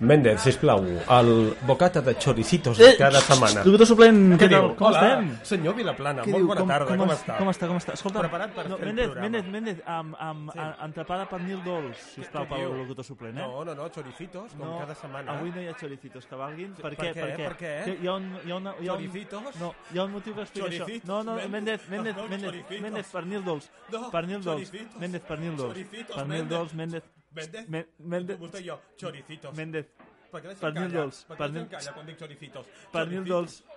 Méndez, sisplau, el bocata de choricitos Eh, cada setmana. Locutor suplent, què, Què tal? Com Hola, estem? senyor Vilaplana, Què molt bona tarda, com, com, està? Com està, com està? Escolta, Preparat per no, fer el Méndez, programa. Méndez, Méndez, amb, amb, Sí. entrepada per Nil Dols, sisplau, Què pel diu? locutor suplent, eh? No, no, no, choricitos, com cada setmana. Avui no hi ha choricitos que valguin. Per, Per què? què? Per què? Que Hi ha un, hi ha una, hi ha un, Choricitos? no, hi ha un motiu que explica això. No, no, Méndez. Méndez, Méndez, No, Méndez, per Nil Dols. No, per Nil Dols. Méndez, per Nil Dols. Per Nil. Dols, Méndez. Méndez? Méndez. Vostè i jo, choricitos. Méndez. Per què la gent per Nil calla? Dols, Per què la gent calla quan dic choricitos? Per Nil Choricitos. Dols.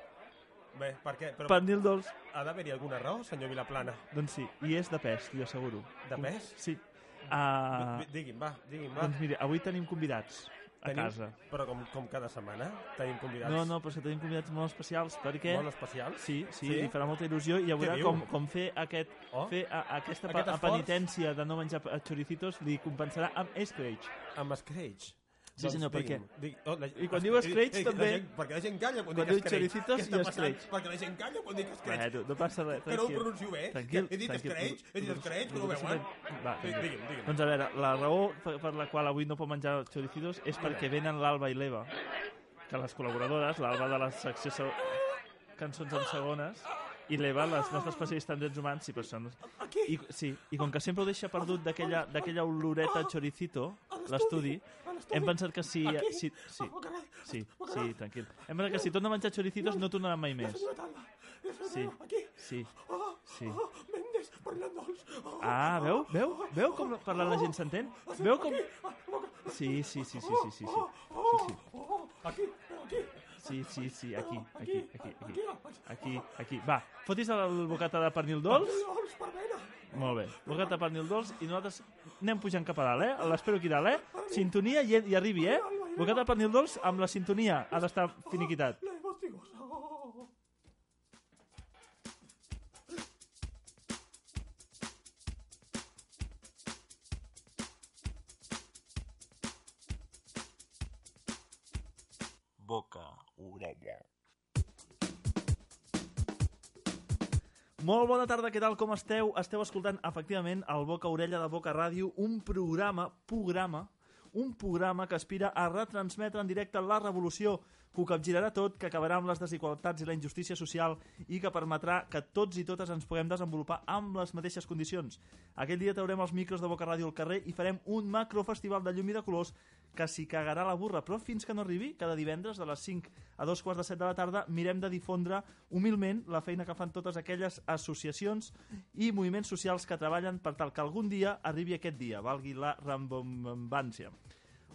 Bé, per què? Però Per Nil Dols. ha d'haver-hi alguna raó, senyor Vilaplana? Doncs sí, i és de pes, t'ho asseguro. De pes? Sí. Uh, Di- Digui'm, va, digui'm, va. doncs mira, avui tenim convidats a Tenim- casa. Però com, com cada setmana tenim convidats No, no, però és que tenim convidats molt especials perquè... molt especials. Sí, sí, Sí? li farà molta il·lusió i ja veurà com, com fer, aquest, Oh. fer a, aquesta Aquest penitència de no menjar choricitos li compensarà amb Scratch. Amb Scratch. Sí, senyor, per Digui, oh, la, I quan diu Scratch, també- gent, perquè la gent calla quan, quan dic diu choricitos Què i? Scratch. Perquè la gent calla quan dic Scratch. Bueno, no passa res, que no ho pronuncio bé. Tranquil, he dit. Scratch, he dit Scratch, no ho veuen. Va, Sí, tranquil. digui'm, digui'm. Doncs a veure, la raó per, la qual avui no pot menjar choricitos és perquè venen l'Alba i l'Eva, que les col·laboradores, l'Alba de la secció se... cançons en segones, i l'Eva, les nostres especialistes en drets humans, sí, però són... I, sí, i com que sempre ho deixa perdut d'aquella d'aquella oloreta choricito, l'estudi, hem pensat que si... si sí, sí, sí, tranquil. Hem pensat que si torna a menjar choricitos no tornarà mai més. Sí, sí, sí. Mendes, parlant dolç. Ah, veu? Veu? Veu com parlant la gent s'entén? Veu com... Sí, sí, sí, sí, sí, sí, sí. sí. Aquí, aquí. Sí, sí, sí, aquí, aquí, aquí, aquí, aquí, aquí. Va, fotis el bocata de pernil dolç. Molt bé, bocata de pernil dolç i nosaltres anem pujant cap a dalt, eh? L'espero aquí dalt, eh? Sintonia i, i arribi, eh? Bocata de pernil dolç amb la sintonia ha d'estar finiquitat. Orella. Molt bona tarda, què tal, com esteu? Esteu escoltant, efectivament, el Boca Orella de Boca Ràdio, un programa, programa, un programa que aspira a retransmetre en directe la revolució que ho capgirarà tot, que acabarà amb les desigualtats i la injustícia social i que permetrà que tots i totes ens puguem desenvolupar amb les mateixes condicions. Aquell dia traurem els micros de Boca Ràdio al carrer i farem un macrofestival de llum i de colors que s'hi cagarà la burra, però fins que no arribi, cada divendres de les 5 a dos quarts de 7 de la tarda, mirem de difondre humilment la feina que fan totes aquelles associacions i moviments socials que treballen per tal que algun dia arribi aquest dia, valgui la rambombància.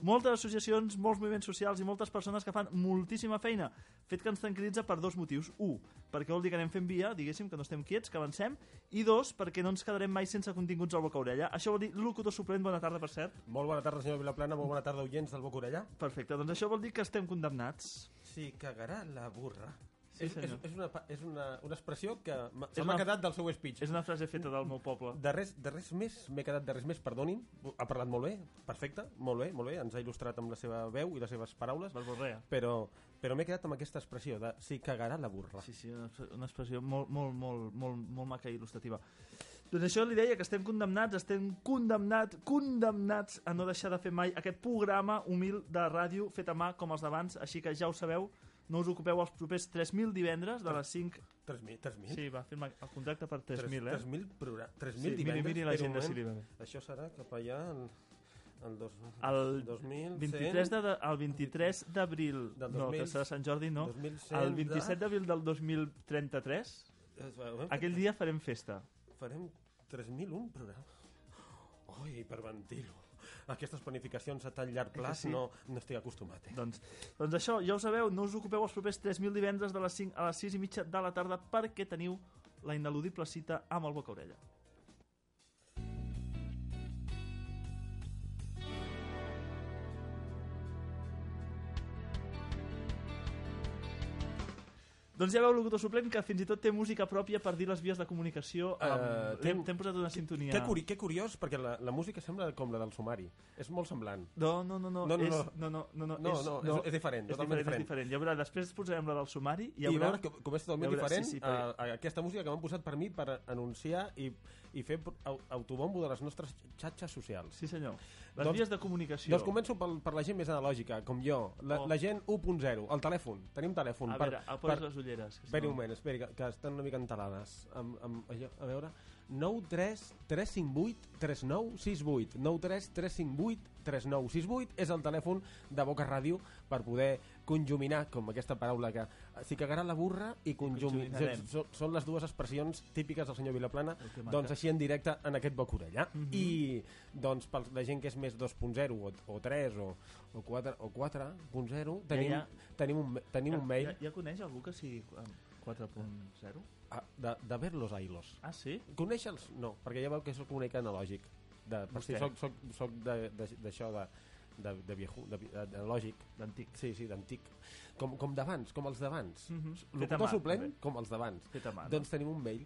Moltes associacions, molts moviments socials i moltes persones que fan moltíssima feina, fet que ens tranquil·litza per dos motius. Un, perquè vol dir que anem fent via, diguéssim, que no estem quiets, que avancem, i dos, perquè no ens quedarem mai sense continguts al boca orella. Això vol dir locutor suplent, bona tarda, per cert. Molt bona tarda, senyor Vilaplana, molt bona tarda, oients del Boca Orella. Perfecte, doncs això vol dir que estem condemnats. Sí, cagarà la burra. Sí, és, és, és, una, és una, una expressió que se m'ha quedat del seu speech. És una frase feta del meu poble. De res, de res més, m'he quedat de res més, perdonin, ha parlat molt bé, perfecte, molt bé, molt bé, ens ha il·lustrat amb la seva veu i les seves paraules, però, però m'he quedat amb aquesta expressió de si cagarà la burra. Sí, sí, una, una expressió molt, molt, molt, molt, molt maca i il·lustrativa. Doncs això li deia que estem condemnats, estem condemnats, condemnats a no deixar de fer mai aquest programa humil de ràdio fet a mà com els d'abans, així que ja ho sabeu, no us ocupeu els propers 3.000 divendres de les 5... 3.000? 3.000? Sí, va firmar el contracte per 3.000, eh? 3.000 programa, 3.000 Sí, miri, divendres? miri la un moment. li va bé. Això serà cap allà el, el, dos, El 2100, 23 de, el 23 d'abril, no, que 2000, serà Sant Jordi, no, 2100 el 27 d'abril del 2033, de... aquell dia farem festa. Farem 3.001 programa. Ui, hiperventilo. Aquestes planificacions a tan llarg plaç sí? no, no estic acostumat. Eh? Doncs, doncs això, ja ho sabeu, no us ocupeu els propers 3.000 divendres de les 5 a les 6 i mitja de la tarda perquè teniu la ineludible cita amb el Boca Orella. Doncs ja veu, locutor suplent, que fins i tot té música pròpia per dir les vies de comunicació. Eh, Amb... té- T'hem t'hem posat una sintonia. Que, curi que curiós, perquè la, la música sembla com la del sumari. És molt semblant. No, no, no, no, No, no, és, no. no, no, no, no, No, és, no, és- és diferent, és totalment diferent, diferent. és diferent. Ja veurà, després posarem la del sumari i I ja veurà... veure com, com és totalment ja veurà, diferent sí, sí, a, a aquesta música que m'han posat per mi per anunciar i, i fer au- autobombo de les nostres xatxes socials. Sí, senyor. Les Doncs- vies de comunicació. Doncs començo per, per la gent més analògica, com jo. La, Oh. la gent 1.0, el telèfon. Tenim telèfon. A per, veure, el poses les ulleres. no- un moment, esperi, que, que estan una mica entelades. Amb, amb, a veure... 9 3 358 3968 9 3 358 3968 és el telèfon de Boca Ràdio per poder conjuminar, com aquesta paraula que s'hi cagarà la burra i conjuminar. conjuminarem. Són, són les dues expressions típiques del senyor Vilaplana, doncs així en directe en aquest Boca Orella. Mhm. I doncs per la gent que és més 2.0 o, o 3 o, o 4 o 4.0 tenim, ja. tenim, un, tenim ja, un mail Ja, ja coneix algú que sigui um, 4.0? Ah, de, de Verlos Ailos. Ah, sí? Coneixe'ls? No, perquè ja veu que sóc una mica analògic. De, per si Vostè. soc, soc, soc de- de- d'això de, de, de, viejo, de, de, de lògic. D'antic. Sí, sí, d'antic. Com, com d'abans, com els d'abans. Fet a Locutor suplent, també. com els d'abans. A no? Doncs tenim un mail.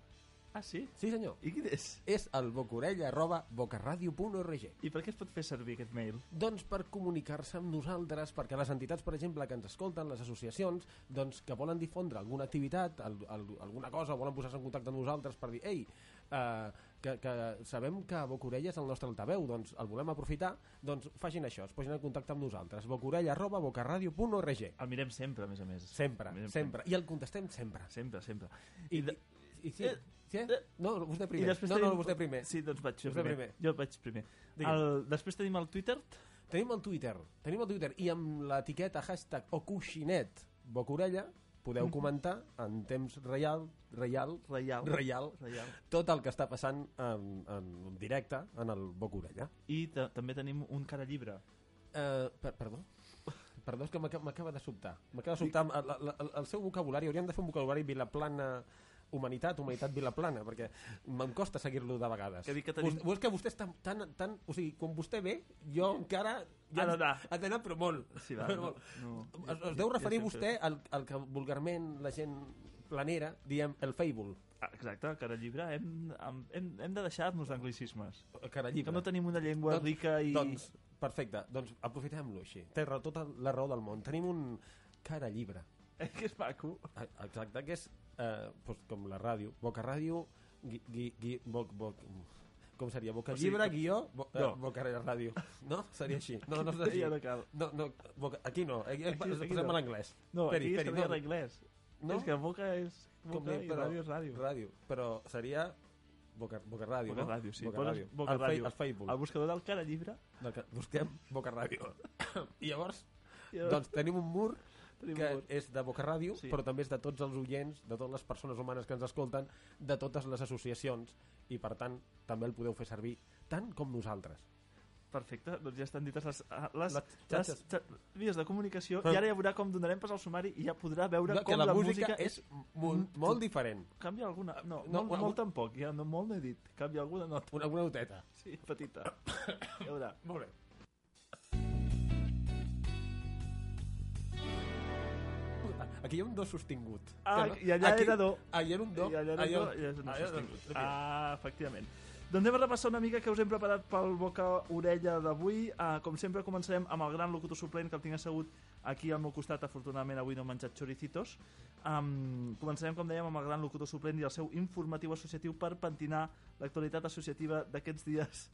Ah, sí? Sí, senyor. I quin és? És el bocorella arroba bocaradio.org. I per què es pot fer servir aquest mail? Doncs per comunicar-se amb nosaltres, perquè les entitats, per exemple, que ens escolten, les associacions, doncs que volen difondre alguna activitat, al, al, alguna cosa, volen posar-se en contacte amb nosaltres per dir, ei, eh, que, que sabem que Bocorella és el nostre altaveu, doncs el volem aprofitar, doncs facin això, es posin en contacte amb nosaltres, bocorella arroba bocaradio.org. El mirem sempre, a més a més. Sempre, mirem sempre. I el contestem sempre. Sempre, sempre. I, I, i, i sí, Eh, sí? eh, No, vostè i primer. després no, no, vostè primer. Sí, doncs vaig jo primer. primer. Jo vaig primer. El, després tenim el Twitter. Tenim el Twitter, tenim el Twitter i amb l'etiqueta hashtag o coixinet bocorella podeu Mhm. comentar en temps real, real, Reial. reial, Reial. tot el que està passant en, en directe en el Bocorella. I ta- també tenim un cara llibre. Eh, per, perdó? Perdó, és que m'aca- m'acaba de sobtar. M'acaba de sobtar el, el, el seu vocabulari. Hauríem de fer un vocabulari vilaplana humanitat, humanitat vilaplana, perquè em costa seguir-lo de vegades. Que dic que tenim- Vostè, és que vostè està tan, tan... O sigui, quan vostè ve, jo encara... Ja Ha d'anar. Ha d'anar, però molt. Sí, va, Però no, no, Es, es deu referir ja vostè al, al que vulgarment la gent planera diem el fable, Ah, Exacte, cara llibre. Hem, hem, hem, hem de deixar-nos d'anglicismes. cara Que llibre. no tenim una llengua Doncs- rica i... Doncs, perfecte, doncs aprofitem-lo així. Té tota la raó del món. Tenim un cara llibre. Eh, que és maco. Ah, Exacte, que és eh, doncs, com la ràdio. Boca Ràdio, gui, gui, gui, boc, boc, com seria? Boca O sigui, Llibre, com- guió, bo, No. no. Boca Ràdio. No? Seria així. No, no és així. Ja no cal. No, no, boca, aquí no, aquí, aquí, aquí posem no. l'anglès. No, Esperi, aquí esperi, estaria no. en anglès. No? És que boca és Com boca bé, i però- ràdio és ràdio. Ràdio, però seria Boca, boca Ràdio, Boca no? Ràdio, sí. Boca Poses Ràdio. Boca Ràdio. Facebook. El buscador del cara llibre... Del que busquem Boca Ràdio. I llavors, I doncs tenim un mur que és de Boca Ràdio, Sí. però també és de tots els oients, de totes les persones humanes que ens escolten, de totes les associacions, i per tant també el podeu fer servir tant com nosaltres. Perfecte, doncs ja estan dites les, ah, les, Les les, vies de comunicació i ara ja veurà com donarem pas al sumari i ja podrà veure No, com la, la música, és molt, molt diferent. Canvia alguna... No, No, molt, molt tampoc, ja no, molt no he dit. Canvia alguna nota. Una, una noteta. Sí, petita. Ja veurà. Molt bé. Aquí hi ha un do sostingut. Ah, Que i allà aquí, era do. Hi era un do. I allà era Ah, do, i és un era- sostingut. Ah, efectivament. Doncs anem a repassar una mica que us hem preparat pel boca-orella d'avui. Uh, com sempre, començarem amb el gran locutor suplent que el tinc assegut aquí al meu costat. Afortunadament, avui no he menjat choricitos. Um, començarem, com dèiem, amb el gran locutor suplent i el seu informatiu associatiu per pentinar l'actualitat associativa d'aquests dies.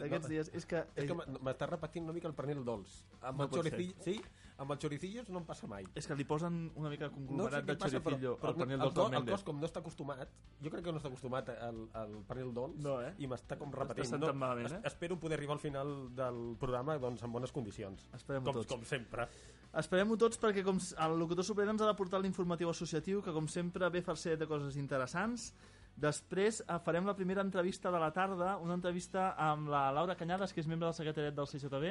D'aquests No, dies. És que... És que m- m'està repetint una mica el pernil dolç. Amb No el pot choricillo, sí, amb el choricillos no em passa mai. és que li posen una mica de No sé conglomerat de passa, però, choricillo però al pernil el, del cos, Tom el cos, com no està acostumat, jo crec que no està acostumat al, al pernil dolç No, eh? i m'està com repetint. Està sentant malament, eh? Espero poder arribar al final del programa doncs, en bones condicions. Esperem-ho Com, tots. com sempre. Esperem-ho tots perquè com el locutor suplent ens ha de portar l'informatiu associatiu que com sempre ve farcet de coses interessants. Després eh, farem la primera entrevista de la tarda, una entrevista amb la Laura Canyades, que és membre del secretariat del CJB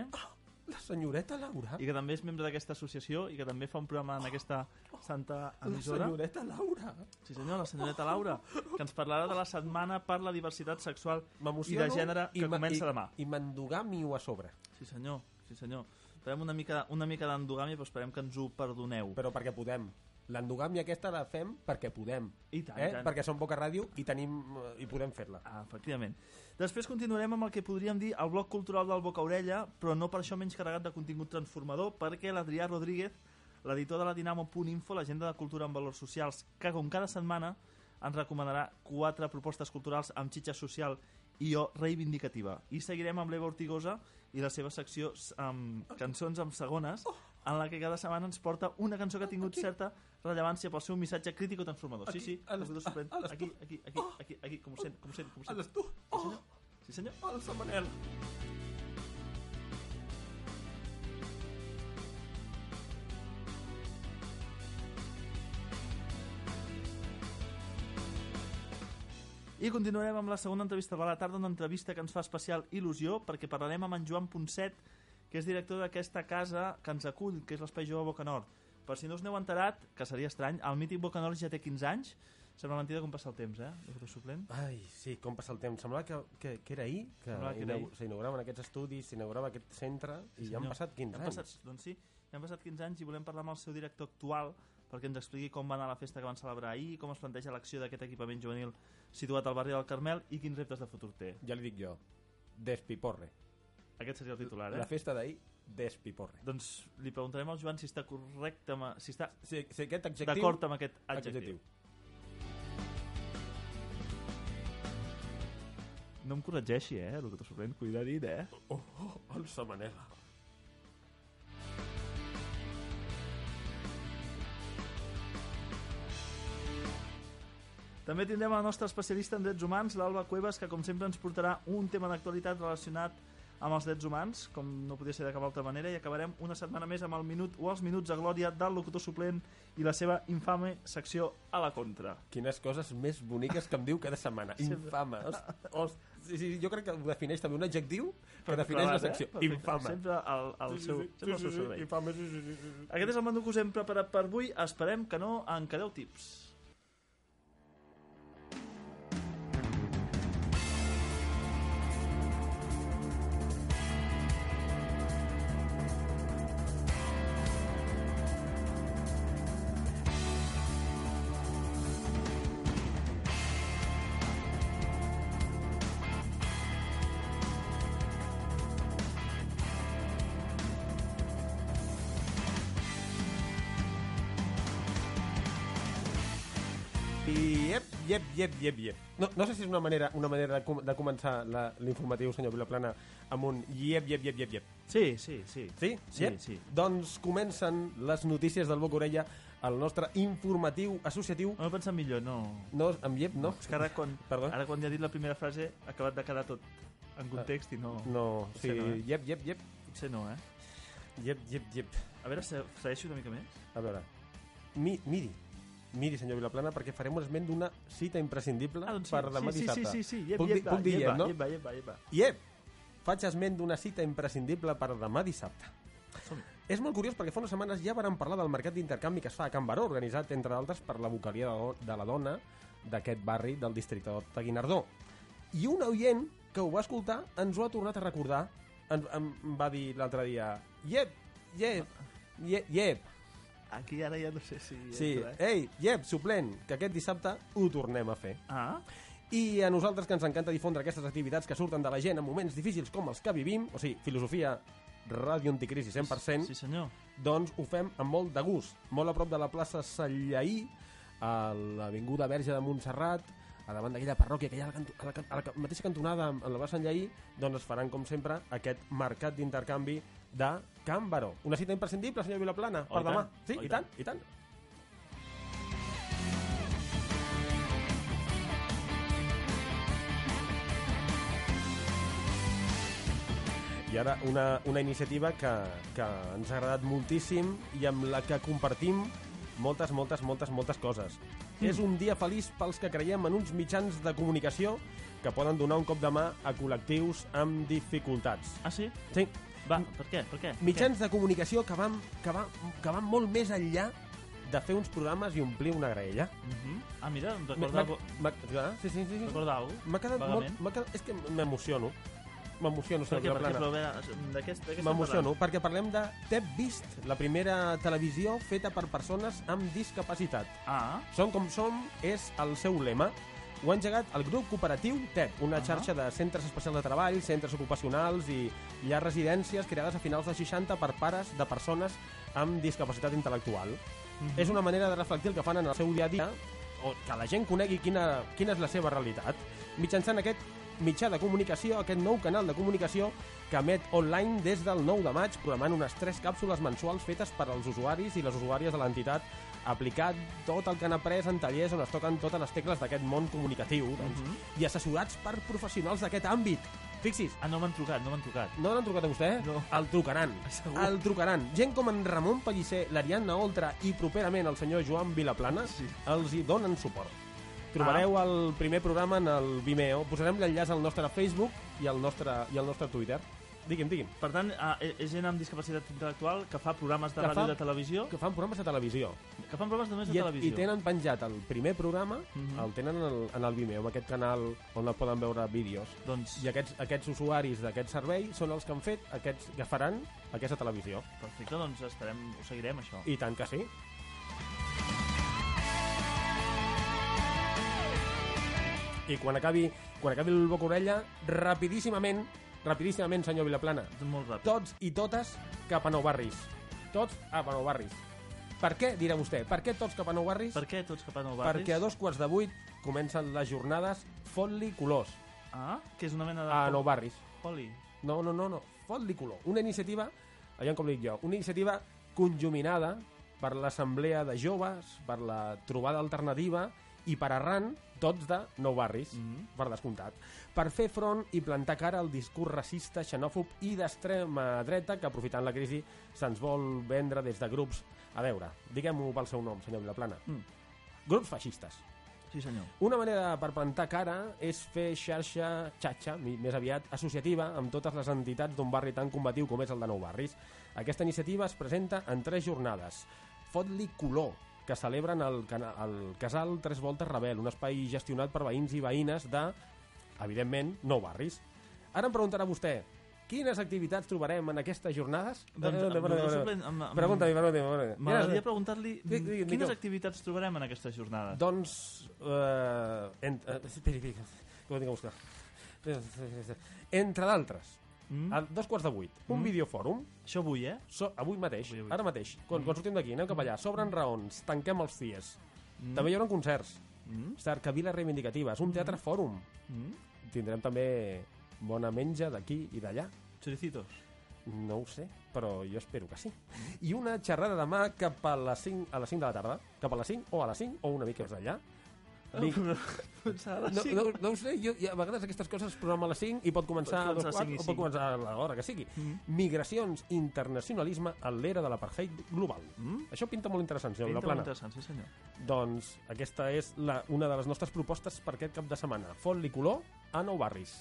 La senyoreta Laura. i que també és membre d'aquesta associació i que també fa un programa en aquesta santa La emissora. senyoreta Laura. Sí senyor, la senyoreta Laura, que ens parlarà de la setmana per la diversitat sexual i de gènere que ma- comença i, demà. I m'endogàmio a sobre. Sí senyor, sí senyor. Farem una mica, una mica d'endogàmia, però esperem que ens ho perdoneu. Però perquè podem. L'endogàmia aquesta la fem perquè podem. I tant, eh? tant. Perquè som Boca Ràdio i, tenim, eh, i podem fer-la. Ah, efectivament. Després continuarem amb el que podríem dir el bloc cultural del Boca Orella, però no per això menys carregat de contingut transformador, perquè l'Adrià Rodríguez, l'editor de la Dinamo.info, l'agenda de cultura amb valors socials, que com cada setmana ens recomanarà quatre propostes culturals amb xitxa social i o reivindicativa. I seguirem amb l'Eva Ortigosa, i la seva secció um, Cançons amb segones, en la que cada setmana ens porta una cançó que ha tingut certa rellevància pel seu missatge crític o transformador. Sí, sí, a les- locutor suplent. a les- Aquí, aquí, aquí, aquí, aquí, com ho sent, com ho sent, com ho sent. Ales tu! Oh, Sí, senyor? alça, Manel! I continuarem amb la segona entrevista de la tarda, una entrevista que ens fa especial il·lusió, perquè parlarem amb en Joan Ponset, que és director d'aquesta casa que ens acull, que és l'Espai Jove Boca Nord. Per si no us n'heu enterat, que seria estrany, el mític Boca Nord ja té 15 anys, sembla mentida com passa el temps, eh? Locutor suplent. Ai, sí, com passa el temps. Semblava que, que, que era ahir, que, que s'inauguraven aquests estudis, s'inaugurava aquest centre, i ja han passat 15 Han anys. passat, doncs sí, ja han passat 15 anys i volem parlar amb el seu director actual perquè ens expliqui com va anar la festa que van celebrar ahir, com es planteja l'acció d'aquest equipament juvenil situat al barri del Carmel i quins reptes de futur té. Ja li dic jo, despiporre. Aquest seria el titular, eh? La festa d'ahir, despiporre. Doncs li preguntarem al Joan si està correcte, amb- si està Si, si aquest adjectiu... d'acord amb aquest adjectiu. No em corregeixi, eh, el que t'ho sorprèn, cuidadit, eh? Oh, oh, alça, Manel. També tindrem la nostra especialista en drets humans, l'Alba Cuevas, que com sempre ens portarà un tema d'actualitat relacionat amb els drets humans, com no podia ser de cap altra manera, i acabarem una setmana més amb el minut o els minuts de glòria del locutor suplent i la seva infame secció a la contra. Quines coses més boniques que em diu cada setmana. Infame. Host, host, sí, sí, jo crec que ho defineix també un adjectiu que Però defineix la clar, secció. Eh? Infame. Sempre al, al seu, sempre al seu servei. Infame, sí, sí, sí, sí. Aquest és el menú que us hem preparat per avui. Esperem que no en quedeu tips. Yep, yep, yep, yep, yep. No, no sé si és una manera, una manera de, com de començar l'informatiu, senyor Vilaplana, amb un yep, yep, yep, yep, yep. Sí, sí, sí. Sí? Sí, Yep? sí. Doncs comencen les notícies del Boca Orella el nostre informatiu associatiu. No he pensat millor, no. No, amb yep, no? És que ara quan, Perdó? ara quan ja he dit la primera frase ha acabat de quedar tot en context i no... No, sí, no, eh? yep, yep, yep. Potser no, eh? Yep, yep, yep. A veure, se- segueixo una mica més. A veure, mi, miri, miri, senyor Vilaplana, perquè farem un esment d'una cita imprescindible Ah, doncs sí, per demà sí, sí, dissabte. sí, sí, sí, Yep, puc, dir, yepa, puc dir yep, no? yepa, yepa, yepa. Yep! Faig esment d'una cita imprescindible per demà dissabte. Som-hi. És molt curiós perquè fa unes setmanes ja vàrem parlar del mercat d'intercanvi que es fa a Can Baró, organitzat, entre d'altres, per la vocalia de, la- dona d'aquest barri del districte de Guinardó. I un oient que ho va escoltar ens ho ha tornat a recordar. Em, em va dir l'altre dia, yep, yep, yep, yep. Aquí ara ja no sé si... Sí, entra, eh? ei, yep, suplent, que aquest dissabte ho tornem a fer. Ah, I a nosaltres que ens encanta difondre aquestes activitats que surten de la gent en moments difícils com els que vivim, o sigui, filosofia ràdio anticrisi 100%, sí senyor. doncs ho fem amb molt de gust. Molt a prop de la plaça Sallaí, a l'avinguda Verge de Montserrat, a davant d'aquella parròquia que hi ha a la, canto- a la, a la mateixa cantonada amb amb la plaça Sallaí, doncs es faran, com sempre, aquest mercat d'intercanvi de Can Baró. Una cita imprescindible, senyor Vilaplana, Oh, per demà. tant. Sí, Oh, i i tant, i tant. I ara una, una iniciativa que, que ens ha agradat moltíssim i amb la que compartim moltes, moltes, moltes, moltes coses. Mm. És un dia feliç pels que creiem en uns mitjans de comunicació que poden donar un cop de mà a col·lectius amb dificultats. Ah, sí? Sí, Va, per què? Per què? mitjans de comunicació que van, que, van, que van molt més enllà de fer uns programes i omplir una graella. Uh -huh. Ah, mira, em recorda, m'ha- ah, Sí, sí, sí. sí. recorda alguna cosa? M'ha quedat molt... Vagament. m'ha quedat, és que m'emociono. M'emociono, Per què? senyor Per què? Vilaplana. Però, a veure, de què, de què estem M'emociono perquè parlem de TEP Vist, la primera televisió feta per persones amb discapacitat. Ah, Som com som és el seu lema. Ho ha engegat el grup cooperatiu TEP, una Ah. xarxa de centres especials de treball, centres ocupacionals i llars residències creades a finals dels 60 per pares de persones amb discapacitat intel·lectual. Mhm. És una manera de reflectir el que fan en el seu dia a dia o que la gent conegui quina, quina és la seva realitat mitjançant aquest mitjà de comunicació, aquest nou canal de comunicació que emet online des del 9 de maig, programant unes tres càpsules mensuals fetes per als usuaris i les usuàries de l'entitat aplicat tot el que han après en tallers on es toquen totes les tecles d'aquest món comunicatiu doncs, i assessorats per professionals d'aquest àmbit. Fixis, Ah, no m'han trucat, no m'han trucat. no l'han trucat a vostè? No. El trucaran. Segur. El trucaran. Gent com en Ramon Pellicer, l'Ariadna Oltra i properament el senyor Joan Vilaplana Sí. els hi donen suport. Trobareu Ah. el primer programa en el Vimeo. Posarem l'enllaç al nostre Facebook i al nostre, i al nostre Twitter. Digui'm, digui'm. Per tant, ah, és gent amb discapacitat intel·lectual que fa programes de Que ràdio fa- de televisió, Que fan programes de televisió. que fan programes només de I, televisió. I tenen penjat el primer programa, Mhm. el tenen en el, en el Vimeo, en aquest canal on el poden veure vídeos. Doncs, I aquests, aquests usuaris d'aquest servei són els que han fet, aquests que faran aquesta televisió. perfecte, doncs estarem, ho seguirem, això. I tant que sí. I quan acabi, quan acabi el boca orella, rapidíssimament, rapidíssimament, senyor Vilaplana, Molt ràpid. tots i totes cap a Nou Barris. Tots a Nou Barris. Per què, dirà vostè, per què tots cap a Nou Barris? Per què tots cap a Nou Barris? Perquè a dos quarts de vuit comencen les jornades Fot-li colors Ah, que és una mena de... a Nou Barris. Poli. No, no, no, no. Fot-li color. Una iniciativa, allà com dic jo, una iniciativa conjuminada per l'Assemblea de Joves, per la trobada alternativa i per arran tots de nou barris, mm. -hmm. per descomptat, per fer front i plantar cara al discurs racista, xenòfob i d'extrema dreta que, aprofitant la crisi, se'ns vol vendre des de grups... A veure, diguem-ho pel seu nom, senyor Vilaplana. Mm. Grups feixistes. Sí, senyor. Una manera per plantar cara és fer xarxa, xatxa, mi- més aviat, associativa amb totes les entitats d'un barri tan combatiu com és el de Nou Barris. Aquesta iniciativa es presenta en tres jornades. Fot-li color, que celebren el, el casal Tres Voltes Rebel, un espai gestionat per veïns i veïnes de, evidentment, Nou Barris. Ara em preguntarà vostè, quines activitats trobarem en aquestes jornades? Doncs, Eh, eh, eh, pregunta-mi. pregunta-mi. M'agradaria preguntar-li quines activitats trobarem en aquestes jornades. Doncs... Eh, en, eh, esperi, esperi, que ho tinc a buscar. Entre d'altres, Mm? a dos quarts de vuit, un Mm. videofòrum, Això avui, eh? so, avui mateix, Avui, avui. ara mateix, quan, quan sortim d'aquí, anem cap allà, s'obren raons, tanquem els FIES, Mm? també hi haurà concerts, Mm? cercaviles reivindicatives, un teatre fòrum, Mm? tindrem també bona menja d'aquí i d'allà, Choricitos. no ho sé, però jo espero que sí. I una xerrada demà cap a les 5, a les 5 de la tarda, cap a les 5 o a les 5 o una mica més enllà. Vinc- No, no, no ho sé, jo, a vegades aquestes coses es programa a les 5 i pot començar, Pot a dos a cinc i quarts, o pot començar a l'hora que sigui. Mm. Migracions, internacionalisme en l'era de l'apartheid global. Mm? Això pinta molt interessant, senyor Pinta molt interessant, sí senyor. Doncs aquesta és la, una de les nostres propostes per aquest cap de setmana. Fot-li color a Nou Barris.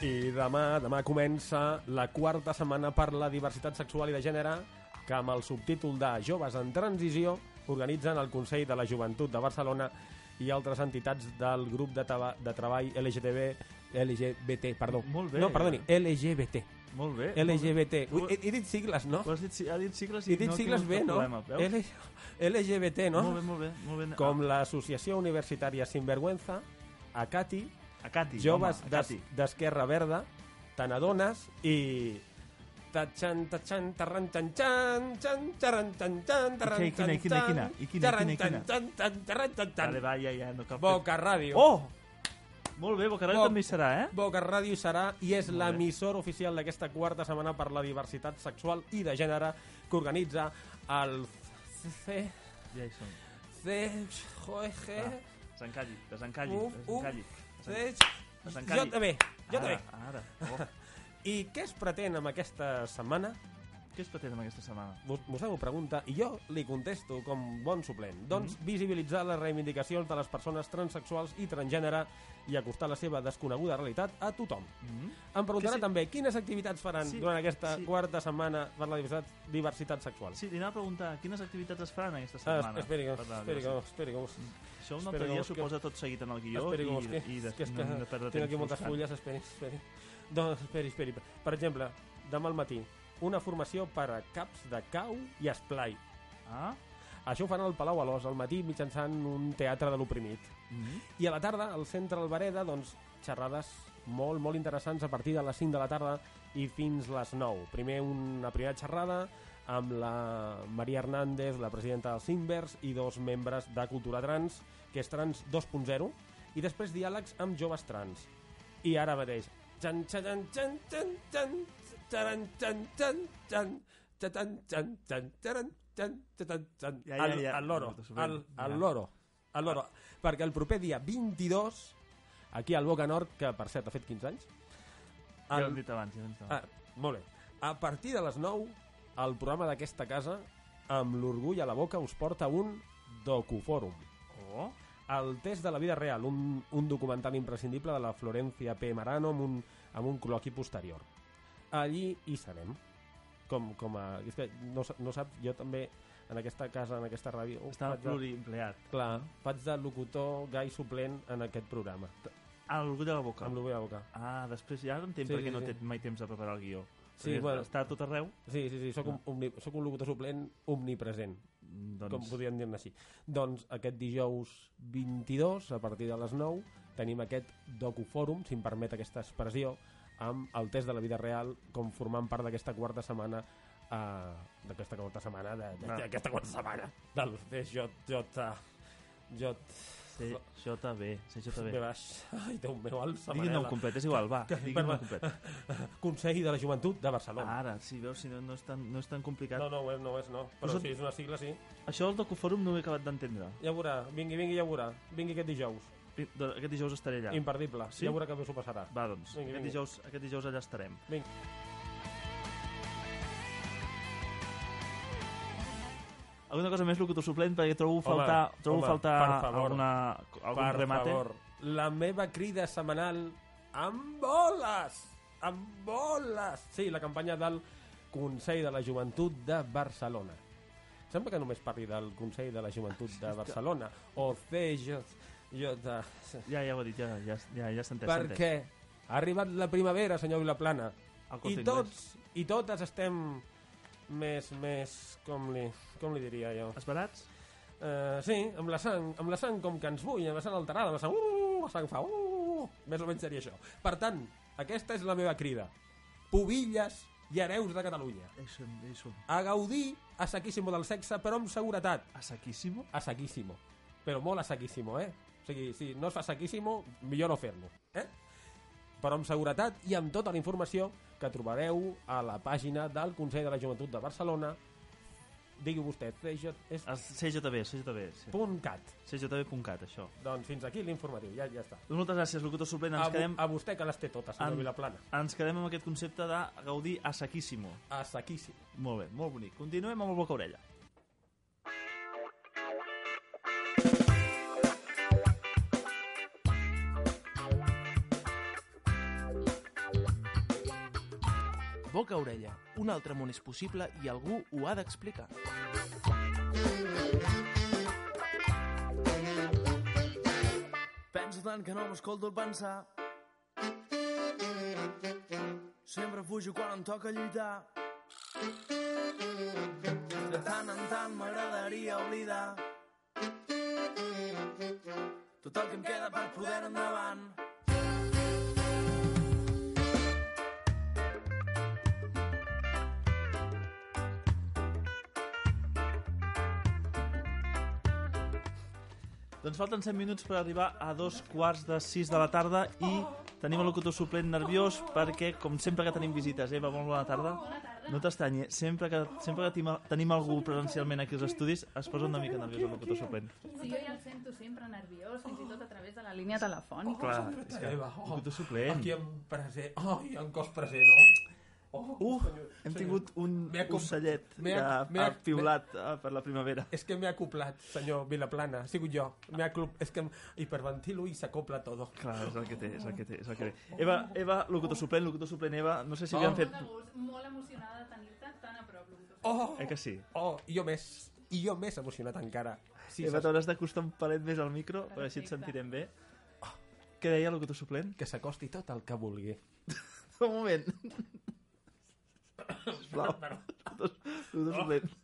I demà, demà comença la quarta setmana per la diversitat sexual i de gènere que amb el subtítol de Joves en Transició organitzen el Consell de la Joventut de Barcelona i altres entitats del grup de, de treball LGTB, LGBT, perdó. Molt bé. No, perdoni, LGBT. Molt bé. LGBT. Molt Ui, bé. he, he dit sigles, no? Ho has dit, ha dit sigles i He dit no sigles bé, no? Problema? L LGBT, no? Molt bé, molt bé. Molt bé. Com l'Associació Universitària Sinvergüenza, ACATI, A Cati, Joves d'Esquerra Verda, Tanadones i... Tatxan, tatxan, tarran, xarran, xan, xan, tarran, i xarran, quina, i quina? xan, xan, xan, tarran, xan, xan. Vale, va, ja, ja, no cal fer- Boca Ràdio. Oh! Molt bé, Boca Ràdio Bo- també serà, eh? Boca Ràdio serà i és l'emissor oficial d'aquesta quarta setmana per la diversitat sexual i de gènere que organitza el C... Ja hi som. C... Joe. Desencalli, desencalli, desencalli. C... Desencalli. Jo també, jo Ara, també. Ara, oh. I què es pretén amb aquesta setmana? Què es pretén amb aquesta setmana? Vos- Vostè m'ho pregunta i jo li contesto com bon suplent. Doncs Mm-hmm. visibilitzar les reivindicacions de les persones transexuals i transgènere i acostar la seva desconeguda realitat a tothom. Mm? Em preguntarà Que sí. també quines activitats faran Sí, durant aquesta sí. quarta setmana per la diversitat, diversitat sexual. Sí, li anava a preguntar quines activitats es faran aquesta Ah, setmana. esperi, que, per la esperi, que, diversitat. esperi, que, Això un altre que dia s'ho posa tot seguit en el guió esperi, que, i, busque. i de, que, és no que de perdre tinc temps aquí moltes buscant. fulles, esperi, esperi. Doncs, esperi, esperi. Per exemple, demà al matí, una formació per a caps de cau i esplai. Ah? Això ho fan al Palau Alòs al matí mitjançant un teatre de l'oprimit. Mm -hmm. I a la tarda, al centre Albereda, doncs, xerrades molt, molt interessants a partir de les 5 de la tarda i fins les 9. Primer una primera xerrada amb la Maria Hernández, la presidenta dels Invers, i dos membres de Cultura Trans, que és Trans 2.0, i després diàlegs amb joves trans. I ara mateix... Ja, ja, ja. el loro, ja. el loro, el loro. Perquè el proper dia 22, aquí al Boca Nord, que per cert ha fet 15 anys, Ja el- ho hem dit abans. Ja ho hem dit abans. Ah, molt bé. A partir de les 9, el programa d'aquesta casa, amb l'orgull a la boca, us porta un docufòrum. Oh, El test de la vida real, un, un documental imprescindible de la Florencia P. Marano amb un, amb un col·loqui posterior. Allí hi serem. Com, com a... És que no, no saps, jo també en aquesta casa, en aquesta ràdio... estava faig de- pluriempleat. Clar, faig de locutor gai suplent en aquest programa, Ah, l'orgull de la boca. amb l'orgull a la boca. Ah, després ja entenc Sí, per què sí, no sí. té mai temps de preparar el guió. Sí, bueno. Està a tot arreu, Sí, sí, sí, soc, un, omni, soc un locutor suplent omnipresent. doncs... com podríem dir-ne així. Doncs aquest dijous 22, a partir de les 9, tenim aquest docufòrum, si em permet aquesta expressió, amb el test de la vida real, com formant part d'aquesta quarta setmana uh, d'aquesta quarta setmana Ah. d'aquesta quarta setmana del CJ J J, B, C, J, B B. baix ai Déu meu el Digui el nom complet, és igual, va, digui nom complet. Consell de la Joventut de Barcelona Ara, sí, veus, si no, no, és tan, no és tan complicat. no, no ho és, no ho és, no però Però si és una sigla, sí Això del docufòrum no ho he acabat d'entendre. ja veurà, vingui, vingui, ja veurà vingui aquest dijous, Aquest dijous estaré allà. imperdible Sí? ja veurà que bé s'ho passarà Va, doncs, Vingui, aquest vingui. dijous, aquest dijous allà estarem. Vinga. Alguna cosa més, locutor suplent, perquè trobo Home, faltar, trobo home, faltar per favor. alguna, algun per remate. favor, la meva crida setmanal amb boles! Amb boles! Sí, la campanya del Consell de la Joventut de Barcelona. Sembla que només parli del Consell de la Joventut de Barcelona, o CJ... Jo, de... Ja, ja ho he dit, ja, ja, ja, ja entès. Perquè ha arribat la primavera, senyor Vilaplana, i tots, i totes estem més, més, com li, com li diria jo? Esperats? Uh, sí, amb la sang, amb la sang com que ens bull, amb la sang alterada, amb la sang, uh, la sang fa, uh, més o menys seria això. Per tant, aquesta és la meva crida. Pubilles i hereus de Catalunya. Eso, eso. A gaudir a saquíssimo del sexe, però amb seguretat. A saquíssimo? A saquíssimo. Però molt a saquíssimo, eh? O sigui, si no es fa saquíssimo, millor no fer-lo. Eh? Però amb seguretat i amb tota la informació que trobareu a la pàgina del Consell de la Joventut de Barcelona. Digui vostè, CJ, és CJB, CJB. Sí. punt cat. CJB.cat, això. Doncs fins aquí l'informatiu, ja, ja està. Doncs moltes gràcies, locutor suplent. A, Ens vo- quedem, a vostè que les té totes, senyor En- Vilaplana. ens quedem amb aquest concepte de gaudir a saquíssimo. A saquíssim. Molt bé, molt bonic. Continuem amb el boca orella. Boca a orella, un altre món és possible i algú ho ha d'explicar. Penso tant que no m'escolto el pensar. Sempre fujo quan em toca lluitar. De tant en tant m'agradaria oblidar tot el que em queda per poder endavant. Doncs falten 7 minuts per arribar a dos quarts de 6 de la tarda i tenim el locutor suplent nerviós perquè, com sempre que tenim visites, Eva, molt bona tarda. No t'estranyi, sempre que, sempre que tenim, algú presencialment aquí als estudis es posa una mica nerviós el locutor suplent. Sí, jo ja el sento sempre nerviós, fins i tot a través de la línia telefònica. Clar, és que Eva, oh, locutor suplent. Aquí en present... Ai, en cos present, no? Oh, Uh, hem tingut un ocellet que ha, m'he- ha piulat eh, per la primavera. És que m'he acoplat, senyor Vilaplana. Ha sigut jo. M'he acoplat... És que hiperventilo i s'acopla todo. Clar, és el que té, és el que té, és el que té. Eva, Eva, locutor suplent, locutor suplent, Eva, no sé si havíem Oh. fet... Molt molt emocionada de tenir-te tan a prop, locutor. Oh, Eh que sí? oh, i jo més. I jo més emocionat encara. Sí, Eva, t'hauràs d'acostar un palet més al micro, perquè així et Perfecte. sentirem bé. Què deia el locutor suplent? que s'acosti tot el que vulgui. Un moment. Sisplau. Locutor, locutor suplent.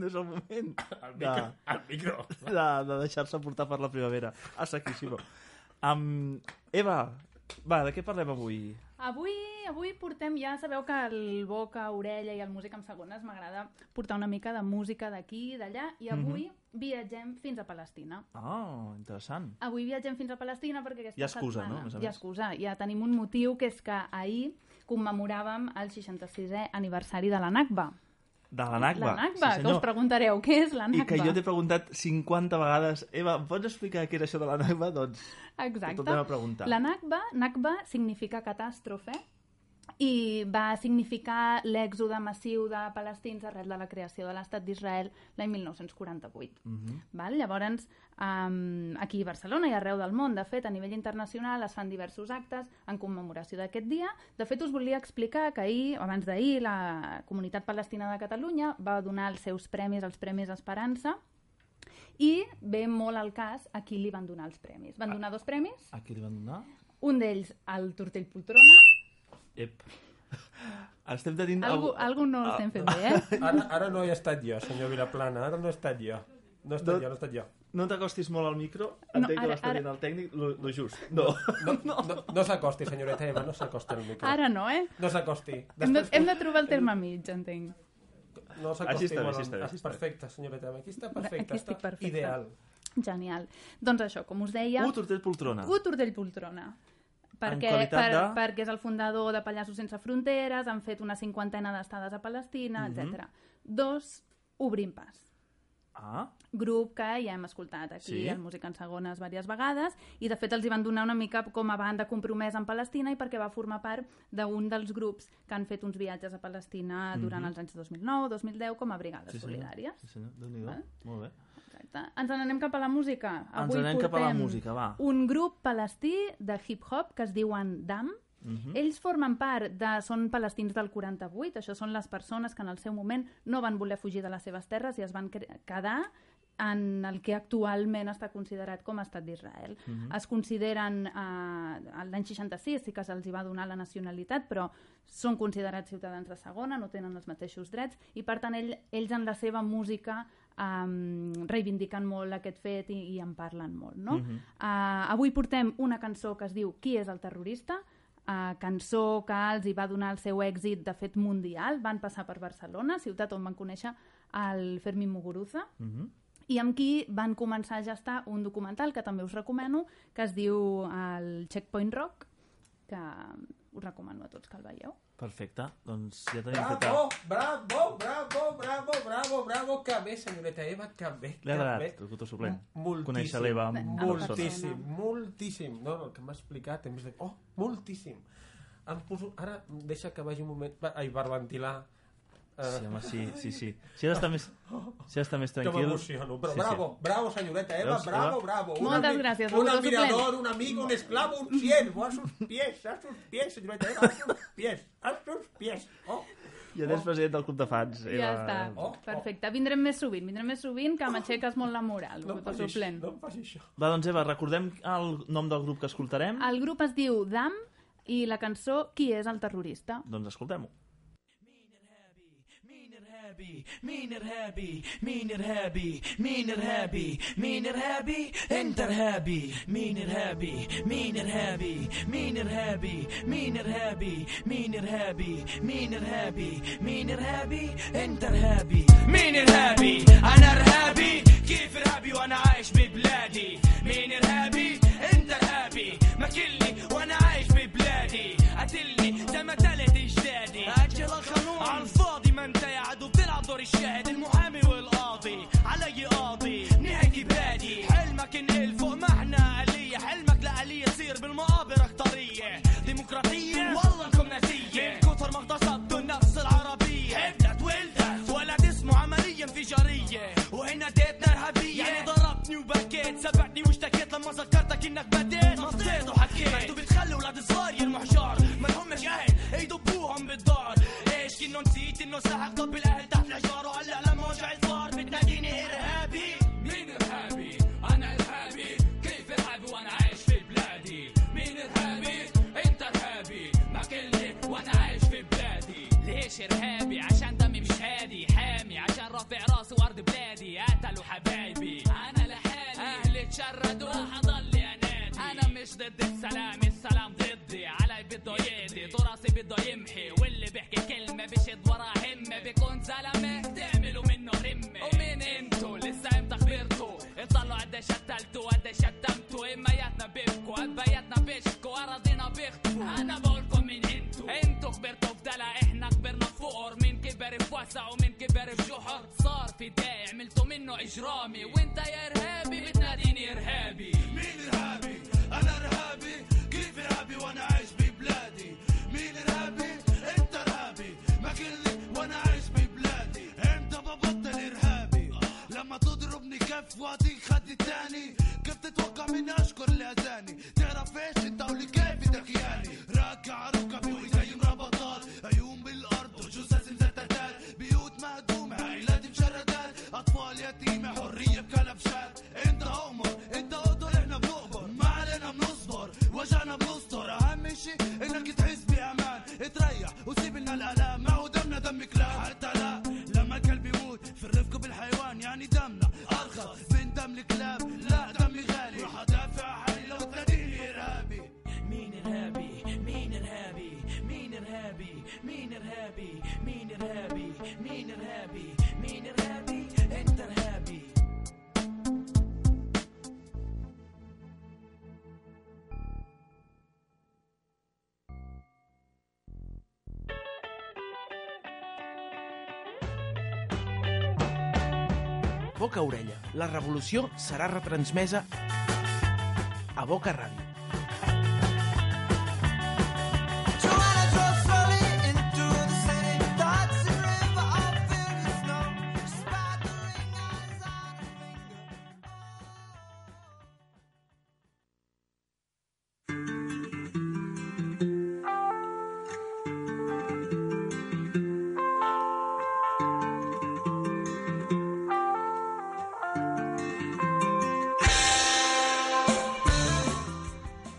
No és el moment El de, micro. El micro. de, de deixar-se portar per la primavera. A saquíssimo. Um, Eva, Va, de què parlem avui? Avui, avui portem, ja sabeu que el boca, orella i el música amb segones m'agrada portar una mica de música d'aquí i d'allà i avui viatgem fins a Palestina. Oh, interessant. Avui viatgem fins a Palestina perquè aquesta Hi ha excusa, setmana... no? Hi ha excusa. Ja tenim un motiu que és que ahir commemoràvem el 66è aniversari de la Nakba. De la Nakba. La Nakba, sí, que us preguntareu, què és la I Nakba? que jo t'he preguntat 50 vegades, Eva, em pots explicar què és això de la Nakba? Doncs Exacte. tornem a preguntar. La Nakba, Nakba significa catàstrofe i va significar l'èxode massiu de palestins arrel de la creació de l'estat d'Israel l'any 1948. Mhm. Val? Llavors, um, aquí a Barcelona i arreu del món, de fet, a nivell internacional es fan diversos actes en commemoració d'aquest dia. De fet, us volia explicar que ahir, abans d'ahir, la Comunitat Palestina de Catalunya va donar els seus premis, els Premis Esperança, i ve molt al cas a qui li van donar els premis. Van donar dos premis, A qui li van donar? un d'ells al Tortell Poltrona, Ep. Estem tenint... algú, algú no ho estem fent bé, eh? Ara, ara no he estat jo, senyor Vilaplana, ara no he estat jo. No he estat No- jo, no he estat jo. No t'acostis molt al micro, No, entenc que ara- l'està ara- dient el tècnic, lo, lo just. No. No, no, no, no s'acosti, senyoreta Eva, no s'acosti al micro. Ara no, eh? No s'acosti. Hem de, hem de trobar el terme mig, entenc. No Així s'acosti està bé, molt. així està bé, així està. Perfecte, senyoreta Eva. Aquí està perfecte, Aquí està perfecta. ideal. Genial. Doncs això, com us deia... Uh, Tortell Poltrona. U Tortell Poltrona. Perquè, qualitat per, de? perquè és el fundador de Pallassos Sense Fronteres, han fet una cinquantena d'estades a Palestina, Mhm. etc. Dos, Obrim Pas. Ah, grup que ja hem escoltat aquí Sí. en Música en Segones diverses vegades i de fet els hi van donar una mica com a banda compromesa en Palestina i perquè va formar part d'un dels grups que han fet uns viatges a Palestina durant els anys 2009-2010 com a brigades sí solidàries. Sí senyor, Déu-n'hi-do. Molt bé. Exacte. Ens n'anem cap a la música. Ens n'anem cap a la música, va. Un grup palestí de hip-hop que es diuen DAM. Mhm. Ells formen part de... Són palestins del 48, això són les persones que en el seu moment no van voler fugir de les seves terres i es van quedar en el que actualment està considerat com a estat d'Israel. Mhm. Es consideren, eh, l'any 66 sí que se'ls va donar la nacionalitat, però són considerats ciutadans de segona, no tenen els mateixos drets, i per tant ell, ells en la seva música um, reivindiquen molt aquest fet i, i en parlen molt. No? Mhm. uh, avui portem una cançó que es diu Qui és el terrorista? Uh, cançó que els hi va donar el seu èxit de fet mundial, van passar per Barcelona, ciutat on van conèixer el Fermín Muguruza, Mhm. i amb qui van començar a gestar un documental que també us recomano, que es diu el Checkpoint Rock, que us recomano a tots que el veieu. Perfecte. Doncs ja tenim feta... Bravo, bravo, bravo, bravo, bravo, bravo, que bé, senyoreta Eva, que bé, Li que ha agradat, bé. el suplent. Moltíssim. Conèixer l'Eva en. Moltíssim, persona. moltíssim. No, no, el que m'ha explicat, hem vist... Oh, moltíssim. Em poso... Ara deixa que vagi un moment... Va, ai, per ventilar. Eh, Sí, home, sí, sí, sí. Si ha d'estar més, si ha d'estar més que tranquil... m'emociono. Però Sí, bravo, bravo, senyoreta Eva, Veus, bravo, Eva? bravo. Un Moltes ami- gràcies, Un admirador, un amigo, un esclavo, un siervo, a sus pies, a sus pies, señorita Eva, a sus pies, a sus pies. Oh, I ara és president del club de fans. Ja Eva. està, Oh, oh. perfecte. Vindrem més sovint, vindrem més sovint, que m'aixeques molt la moral, no em facis, suplent. no em facis això. Va, doncs Eva, recordem el nom del grup que escoltarem? El grup es diu DAM i la cançó Qui és el terrorista? Doncs escoltem-ho. ارهابي مين ارهابي مين ارهابي مين ارهابي مين ارهابي انت ارهابي مين ارهابي مين ارهابي مين ارهابي مين ارهابي مين ارهابي مين ارهابي مين ارهابي انت ارهابي مين ارهابي أنا ارهابي كيف ارهابي وأنا عايش ببلادي مين ارهابي انت ارهابي ماكلني وأنا عايش ببلادي قتلني زي الشاهد المعلم Boca Orella. La revolució serà retransmesa a Boca Ràdio.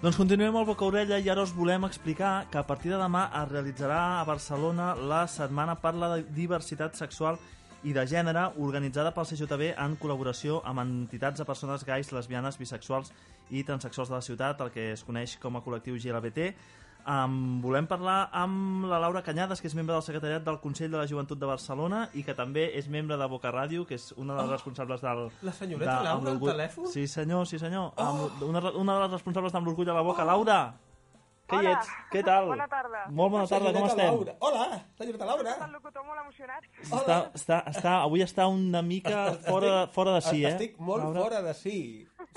Doncs continuem al Boca Orella i ara us volem explicar que a partir de demà es realitzarà a Barcelona la Setmana per la Diversitat Sexual i de Gènere organitzada pel CJB en col·laboració amb entitats de persones gais, lesbianes, bisexuals i transexuals de la ciutat, el que es coneix com a col·lectiu GLBT. Um, volem parlar amb la Laura Canyades, que és membre del secretariat del Consell de la Joventut de Barcelona i que també és membre de Boca Ràdio, que és una de les responsables del... La senyoreta de- Laura amb al telèfon? Sí, senyor, sí, senyor. Amb una, una de les responsables d'Amb l'Orgull a la Boca. Laura! Què hi ets? Què tal? Bona tarda. Molt bona tarda, com estem? Laura. Hola, senyoreta Laura. El locutor molt emocionat. Està, està, està, avui està una mica fora, fora de si, eh? Estic molt Laura? fora de si,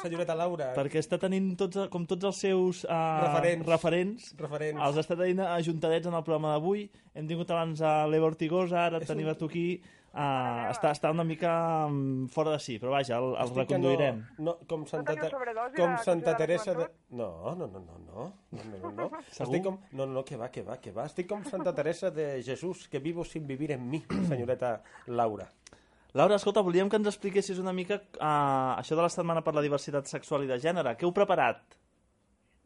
senyoreta Laura. Perquè està tenint tots, com tots els seus uh, referents. referents. referents. Els està tenint ajuntadets en el programa d'avui. Hem tingut abans a l'Eva Ortigosa, ara És tenim un... a tu aquí. Uh, està, està una mica mm, fora de si, però vaja, el, el reconduirem. No, no, com Santa, no com Santa Teresa... De... No, no, no, no, no. no, no, no. Estic com... No, no, que va, que va, que va. Estic com Santa Teresa de Jesús, que vivo sin vivir en mi, senyoreta Laura. Laura, escolta, volíem que ens expliquessis una mica uh, això de la Setmana per la Diversitat Sexual i de Gènere. Què heu preparat?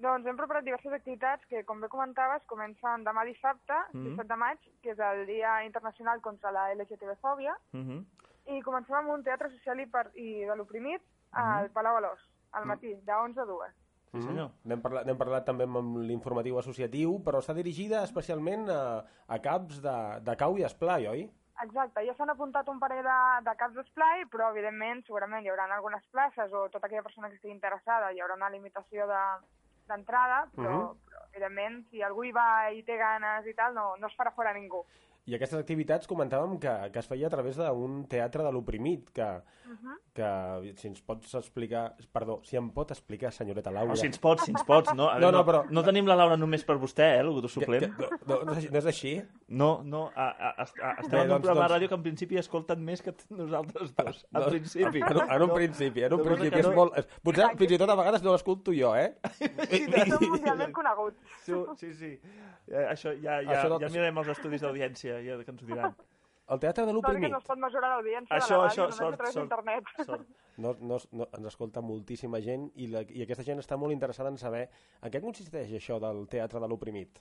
Doncs hem preparat diverses activitats que, com bé comentaves, comencen demà dissabte, Mhm. 17 de maig, que és el Dia Internacional contra la LGTB-fòbia, Uh -huh. i comencem amb un teatre social i, per, i de l'oprimit Mhm. al Palau Alòs, al matí, de 11 a 2. Sí, senyor. Mm. N'hem parlat, parlat també amb l'informatiu associatiu, però està dirigida especialment a, a caps de, de cau i esplai, oi? Exacte, ja s'han apuntat un parell de, de caps d'esplai, però evidentment segurament hi haurà algunes places o tota aquella persona que estigui interessada hi haurà una limitació de- d'entrada, però, Mhm. però evidentment si algú hi va i té ganes i tal, no, no es farà fora ningú. I aquestes activitats comentàvem que, que es feia a través d'un teatre de l'oprimit, que, que si ens pots explicar... Perdó, si em pot explicar, senyoreta Laura... O si ens pots, si ens pots, no? A No, veure, no, però- no tenim la Laura només per vostè, eh, el locutor Que- suplent. que- no, no, és així- no és així? No, no, a, a, a, a, estem Bé, en un doncs- programa de doncs- ràdio que en principi escolten més que nosaltres dos, al No, principi. En, un- en un No. principi, en un No, principi que és no- molt... és- Potser fins i tot a vegades no l'escolto jo, eh? Mundialment coneguts. Sí, sí, sí. Eh, això ja, ja, Això no- ja mirarem els estudis d'audiència, ja que ens ho diran. El teatre de Sort que l'oprimit no es pot mesurar l'audiència Això, de la això, ràdio, només sort, a través sort. d'internet. Sort. no, no, no, ens escolta moltíssima gent i, la, i aquesta gent està molt interessada en saber en què consisteix això del teatre de l'oprimit.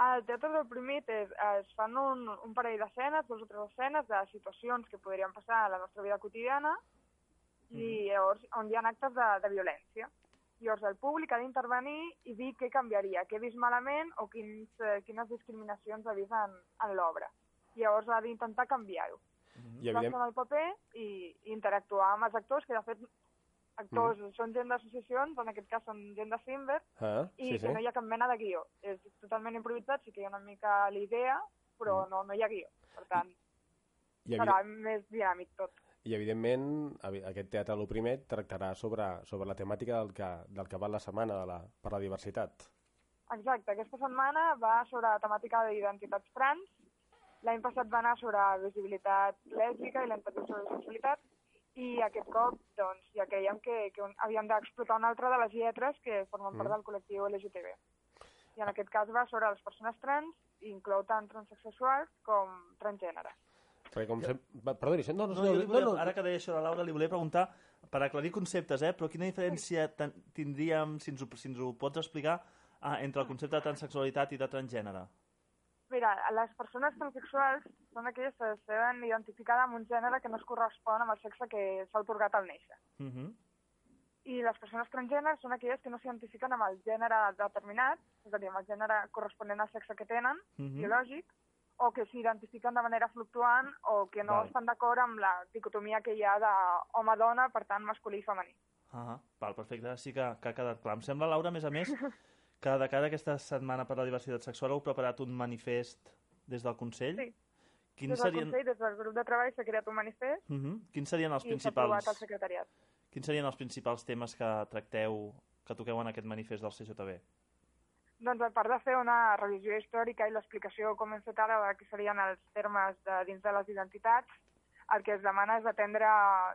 Al Teatre del Primit es, es fan un, un parell d'escenes, dues o tres escenes de situacions que podrien passar a la nostra vida quotidiana i llavors on hi ha actes de, de violència. Llavors el públic ha d'intervenir i dir què canviaria, què he vist malament o quins, eh, quines discriminacions ha vist en, en l'obra. Llavors ha d'intentar canviar-ho. I evident... El paper i, i interactuar amb els actors, que de fet actors Mm. són gent d'associacions, en aquest cas són gent de Simber, Ah, i sí, sí. que no hi ha cap mena de guió. És totalment improvisat, sí que hi ha una mica l'idea, però Mm. no, no hi ha guió. Per tant, I, serà evident... més dinàmic tot. I evidentment, evi- aquest teatre Lo Primet tractarà sobre, sobre la temàtica del que, del que va la setmana de la, per la diversitat. Exacte, aquesta setmana va sobre la temàtica d'identitats trans, l'any passat va anar sobre visibilitat lèsbica i la intervenció de sexualitat, i aquest cop doncs, ja creiem que, que un, havíem d'explotar una altra de les lletres que formen part Mm. del col·lectiu LGTB. I en aquest cas va sobre les persones trans, i inclou tant transsexuals com transgènere. Perquè com sempre... Va, Perdó, Vicent, no, no, No, volia, no, no, ara que deia això de Laura, li volia preguntar, per aclarir conceptes, eh? però quina diferència tindríem, si ens, ho, si ens ho pots explicar, ah, entre el concepte de transsexualitat i de transgènere? Mira, les persones transsexuals són aquelles que es veuen identificades amb un gènere que no es correspon amb el sexe que s'ha otorgat al néixer. Uh -huh. I les persones transgèneres són aquelles que no s'identifiquen amb el gènere determinat, és a dir, amb el gènere corresponent al sexe que tenen, Mhm. biològic, o que s'identifiquen de manera fluctuant o que no Val. estan d'acord amb la dicotomia que hi ha d'home-dona, per tant, masculí i femení. Ah, val, perfecte, sí que, que ha quedat clar. Em sembla, Laura, a més a més, que de cara a aquesta setmana per la diversitat sexual heu preparat un manifest des del Consell. Sí. Quins des del serien, Consell, des del grup de treball, s'ha creat un manifest uh -huh. Quins serien els i s'ha aprovat al principals, secretariat. quins serien els principals temes que tracteu, que toqueu en aquest manifest del CJB? Doncs a part de fer una revisió històrica i l'explicació, com hem fet ara, de què serien els termes de, dins de les identitats, el que es demana és atendre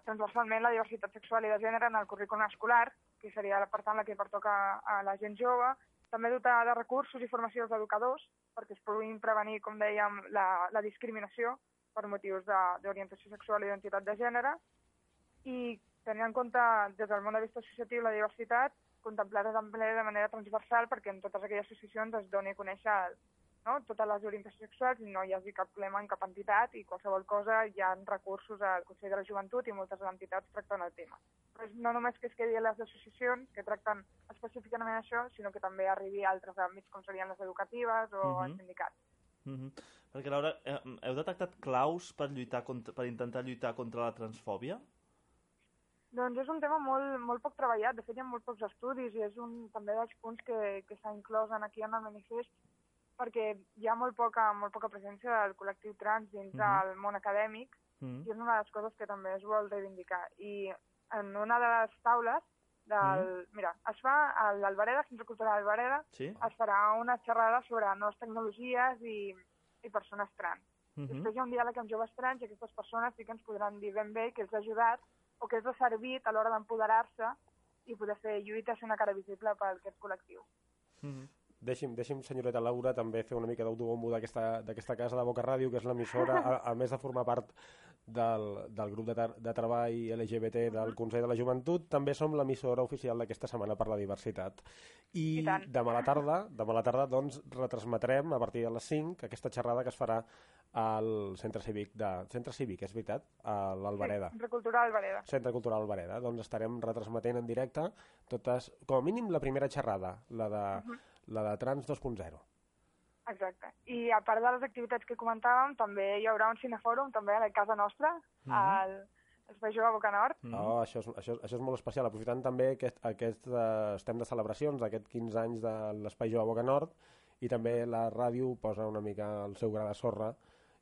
transversalment la diversitat sexual i de gènere en el currículum escolar, que seria per tant la que pertoca a la gent jove, també dotar de recursos i formació als educadors perquè es puguin prevenir, com dèiem, la, la discriminació per motius d'orientació sexual i identitat de gènere. I tenir en compte des del món de vista associatiu la diversitat, contemplar-la també de manera transversal perquè en totes aquelles associacions es doni a conèixer no? totes les orientacions sexuals i no hi hagi cap problema en cap entitat i qualsevol cosa hi ha recursos al Consell de la Joventut i moltes entitats tracten el tema. Però és no només que es quedi a les associacions que tracten específicament això, sinó que també arribi a altres àmbits com serien les educatives o Mhm. els sindicats. Uh -huh. Perquè, Laura, eh, heu detectat claus per, lluitar contra, per intentar lluitar contra la transfòbia? Doncs és un tema molt, molt poc treballat, de fet hi ha molt pocs estudis i és un també dels punts que, que s'ha inclòs aquí en el manifest perquè hi ha molt poca, molt poca presència del col·lectiu trans dins Mhm. del món acadèmic Uh -huh. i és una de les coses que també es vol reivindicar. I en una de les taules del... Mira, es fa a l'Albereda, Centre Cultural Albereda, Sí? es farà una xerrada sobre noves tecnologies i, i persones trans. Uh -huh. Després hi ha un diàleg amb joves trans i aquestes persones sí que ens podran dir ben bé que els ha ajudat o que els ha servit a l'hora d'empoderar-se i poder fer lluita ser una cara visible per aquest col·lectiu. Uh -huh. Deixi'm, deixi'm, senyoreta Laura, també fer una mica d'autobombo d'aquesta casa de Boca Ràdio, que és l'emissora, a, a més de formar part del, del grup de, de treball LGBT del Consell de la Joventut, també som l'emissora oficial d'aquesta setmana per la diversitat. I, I demà a la tarda, demà a la tarda, doncs, retransmetrem a partir de les 5 aquesta xerrada que es farà al Centre Cívic, de, Centre Cívic, és veritat, a l'Albereda. Sí, Centre Cultural Albereda. Centre Cultural Albereda. Doncs estarem retransmetent en directe totes, com a mínim la primera xerrada, la de, la de Trans 2.0. Exacte. I a part de les activitats que comentàvem, també hi haurà un cinefòrum, també a la casa nostra, Mhm. al Espai Jove Boca Nord. Mm. Oh, això, és, això, és- això és molt especial, aprofitant també aquest, aquest eh, estem de celebracions d'aquest 15 anys de l'Espai Jove Boca Nord i també la ràdio posa una mica el seu gra de sorra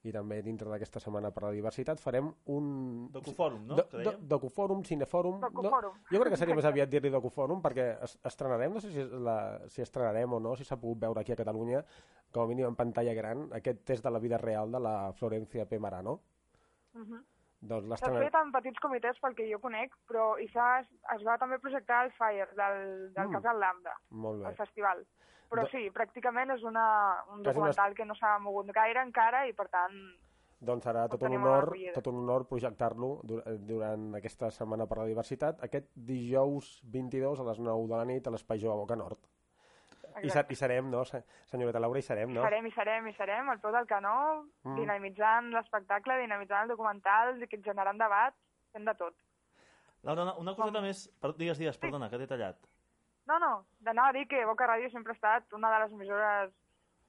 i també dintre d'aquesta setmana per la diversitat farem un... Docufòrum, no? Do, do, docufòrum, cinefòrum... Docufòrum. No? Jo crec que seria més aviat dir-li docufòrum perquè es, estrenarem, no sé si, la, si estrenarem o no, si s'ha pogut veure aquí a Catalunya, com a mínim en pantalla gran, aquest test de la vida real de la Florencia P. Marano. Uh -huh. Doncs S'ha fet en petits comitès pel que jo conec, però i es va també projectar el Fire del, del Mm. Casal Lambda, Molt bé. El. Però sí, pràcticament és una, un una- documental que no s'ha mogut gaire encara i per tant Doncs serà tot un honor, tot un honor projectar-lo eh, durant aquesta setmana per la diversitat, aquest dijous 22 a les 9 de la nit a l'Espai Jove Boca Nord. I, ser, exacte. I serem, no, se- senyoreta Laura, i serem, no? serem i serem i serem al peu del canó, Mm. dinamitzant l'espectacle, dinamitzant el documental, i generant debat, fent de tot. Laura, una, una coseta més... Per, digues, digues, perdona, que t'he tallat. No, no, d'anava a dir que Boca Ràdio sempre ha estat una de les emissores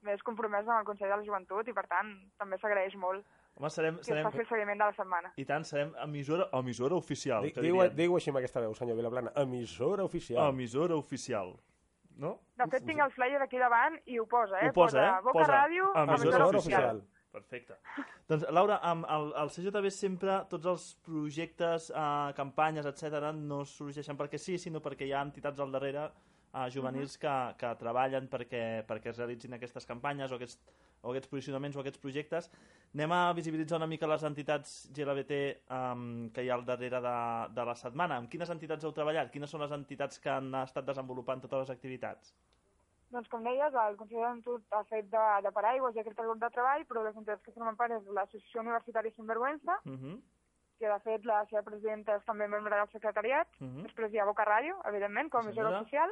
més compromeses amb el Consell de la Joventut i, per tant, també s'agraeix molt Home, serem, que serem, faci el seguiment de la setmana. i tant, serem emissora, emissora oficial. Di- que Diu, diu així amb aquesta veu, senyor Vilaplana. Emissora oficial. Emissora oficial. No? De fet, tinc el flyer aquí davant i ho posa, eh? Ho posa, eh? Boca Posa. Ràdio, Emissora emissora oficial. oficial. Perfecte. Doncs, Laura, amb el, el CJB sempre tots els projectes, eh, campanyes, etc no sorgeixen perquè sí, sinó perquè hi ha entitats al darrere eh, juvenils que, que treballen perquè, perquè es realitzin aquestes campanyes o aquests, o aquests posicionaments o aquests projectes. Anem a visibilitzar una mica les entitats GLBT um, que hi ha al darrere de, de la setmana. Amb quines entitats heu treballat? Quines són les entitats que han estat desenvolupant totes les activitats? Doncs, com deies, el Consell de Joventut ha fet de, de paraigües i aquest grup de treball, però les entitats que formen part és l'Associació Universitària Sinvergüenza, Uh -huh. que de fet la seva presidenta és també membre del secretariat, Uh -huh. Després hi ha Boca Ràdio, evidentment, com a Sí, oficial.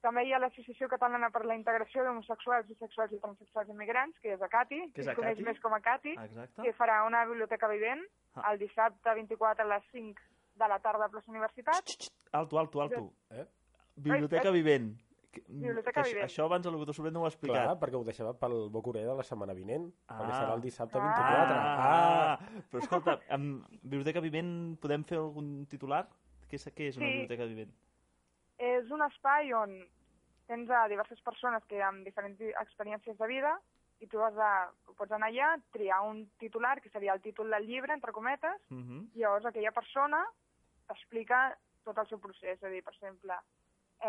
També hi ha l'Associació Catalana per la Integració d'Homosexuals, Bisexuals i Transsexuals Immigrants, que és ACATI, Que és es coneix ACATI? més com ACATI, Exacte. que farà una biblioteca vivent Ah. el dissabte 24 a les 5 de la tarda a plaça Universitat. Alto, alto, alto. Eh? Biblioteca ai. vivent. Que- Biblioteca vivent. Això abans el locutor Sobret no ho ha explicat. Clar, perquè ho deixava pel Bocoré de la setmana vinent, Ah. perquè serà el dissabte Ah. 24. Ah, però escolta, amb Biblioteca Vivent podem fer algun titular? Què és, què és una Sí. biblioteca vivent? És un espai on tens a diverses persones que amb diferents experiències de vida i tu has de, pots anar allà, triar un titular, que seria el títol del llibre, entre cometes, Uh -huh. i llavors aquella persona t'explica tot el seu procés. És a dir, per exemple,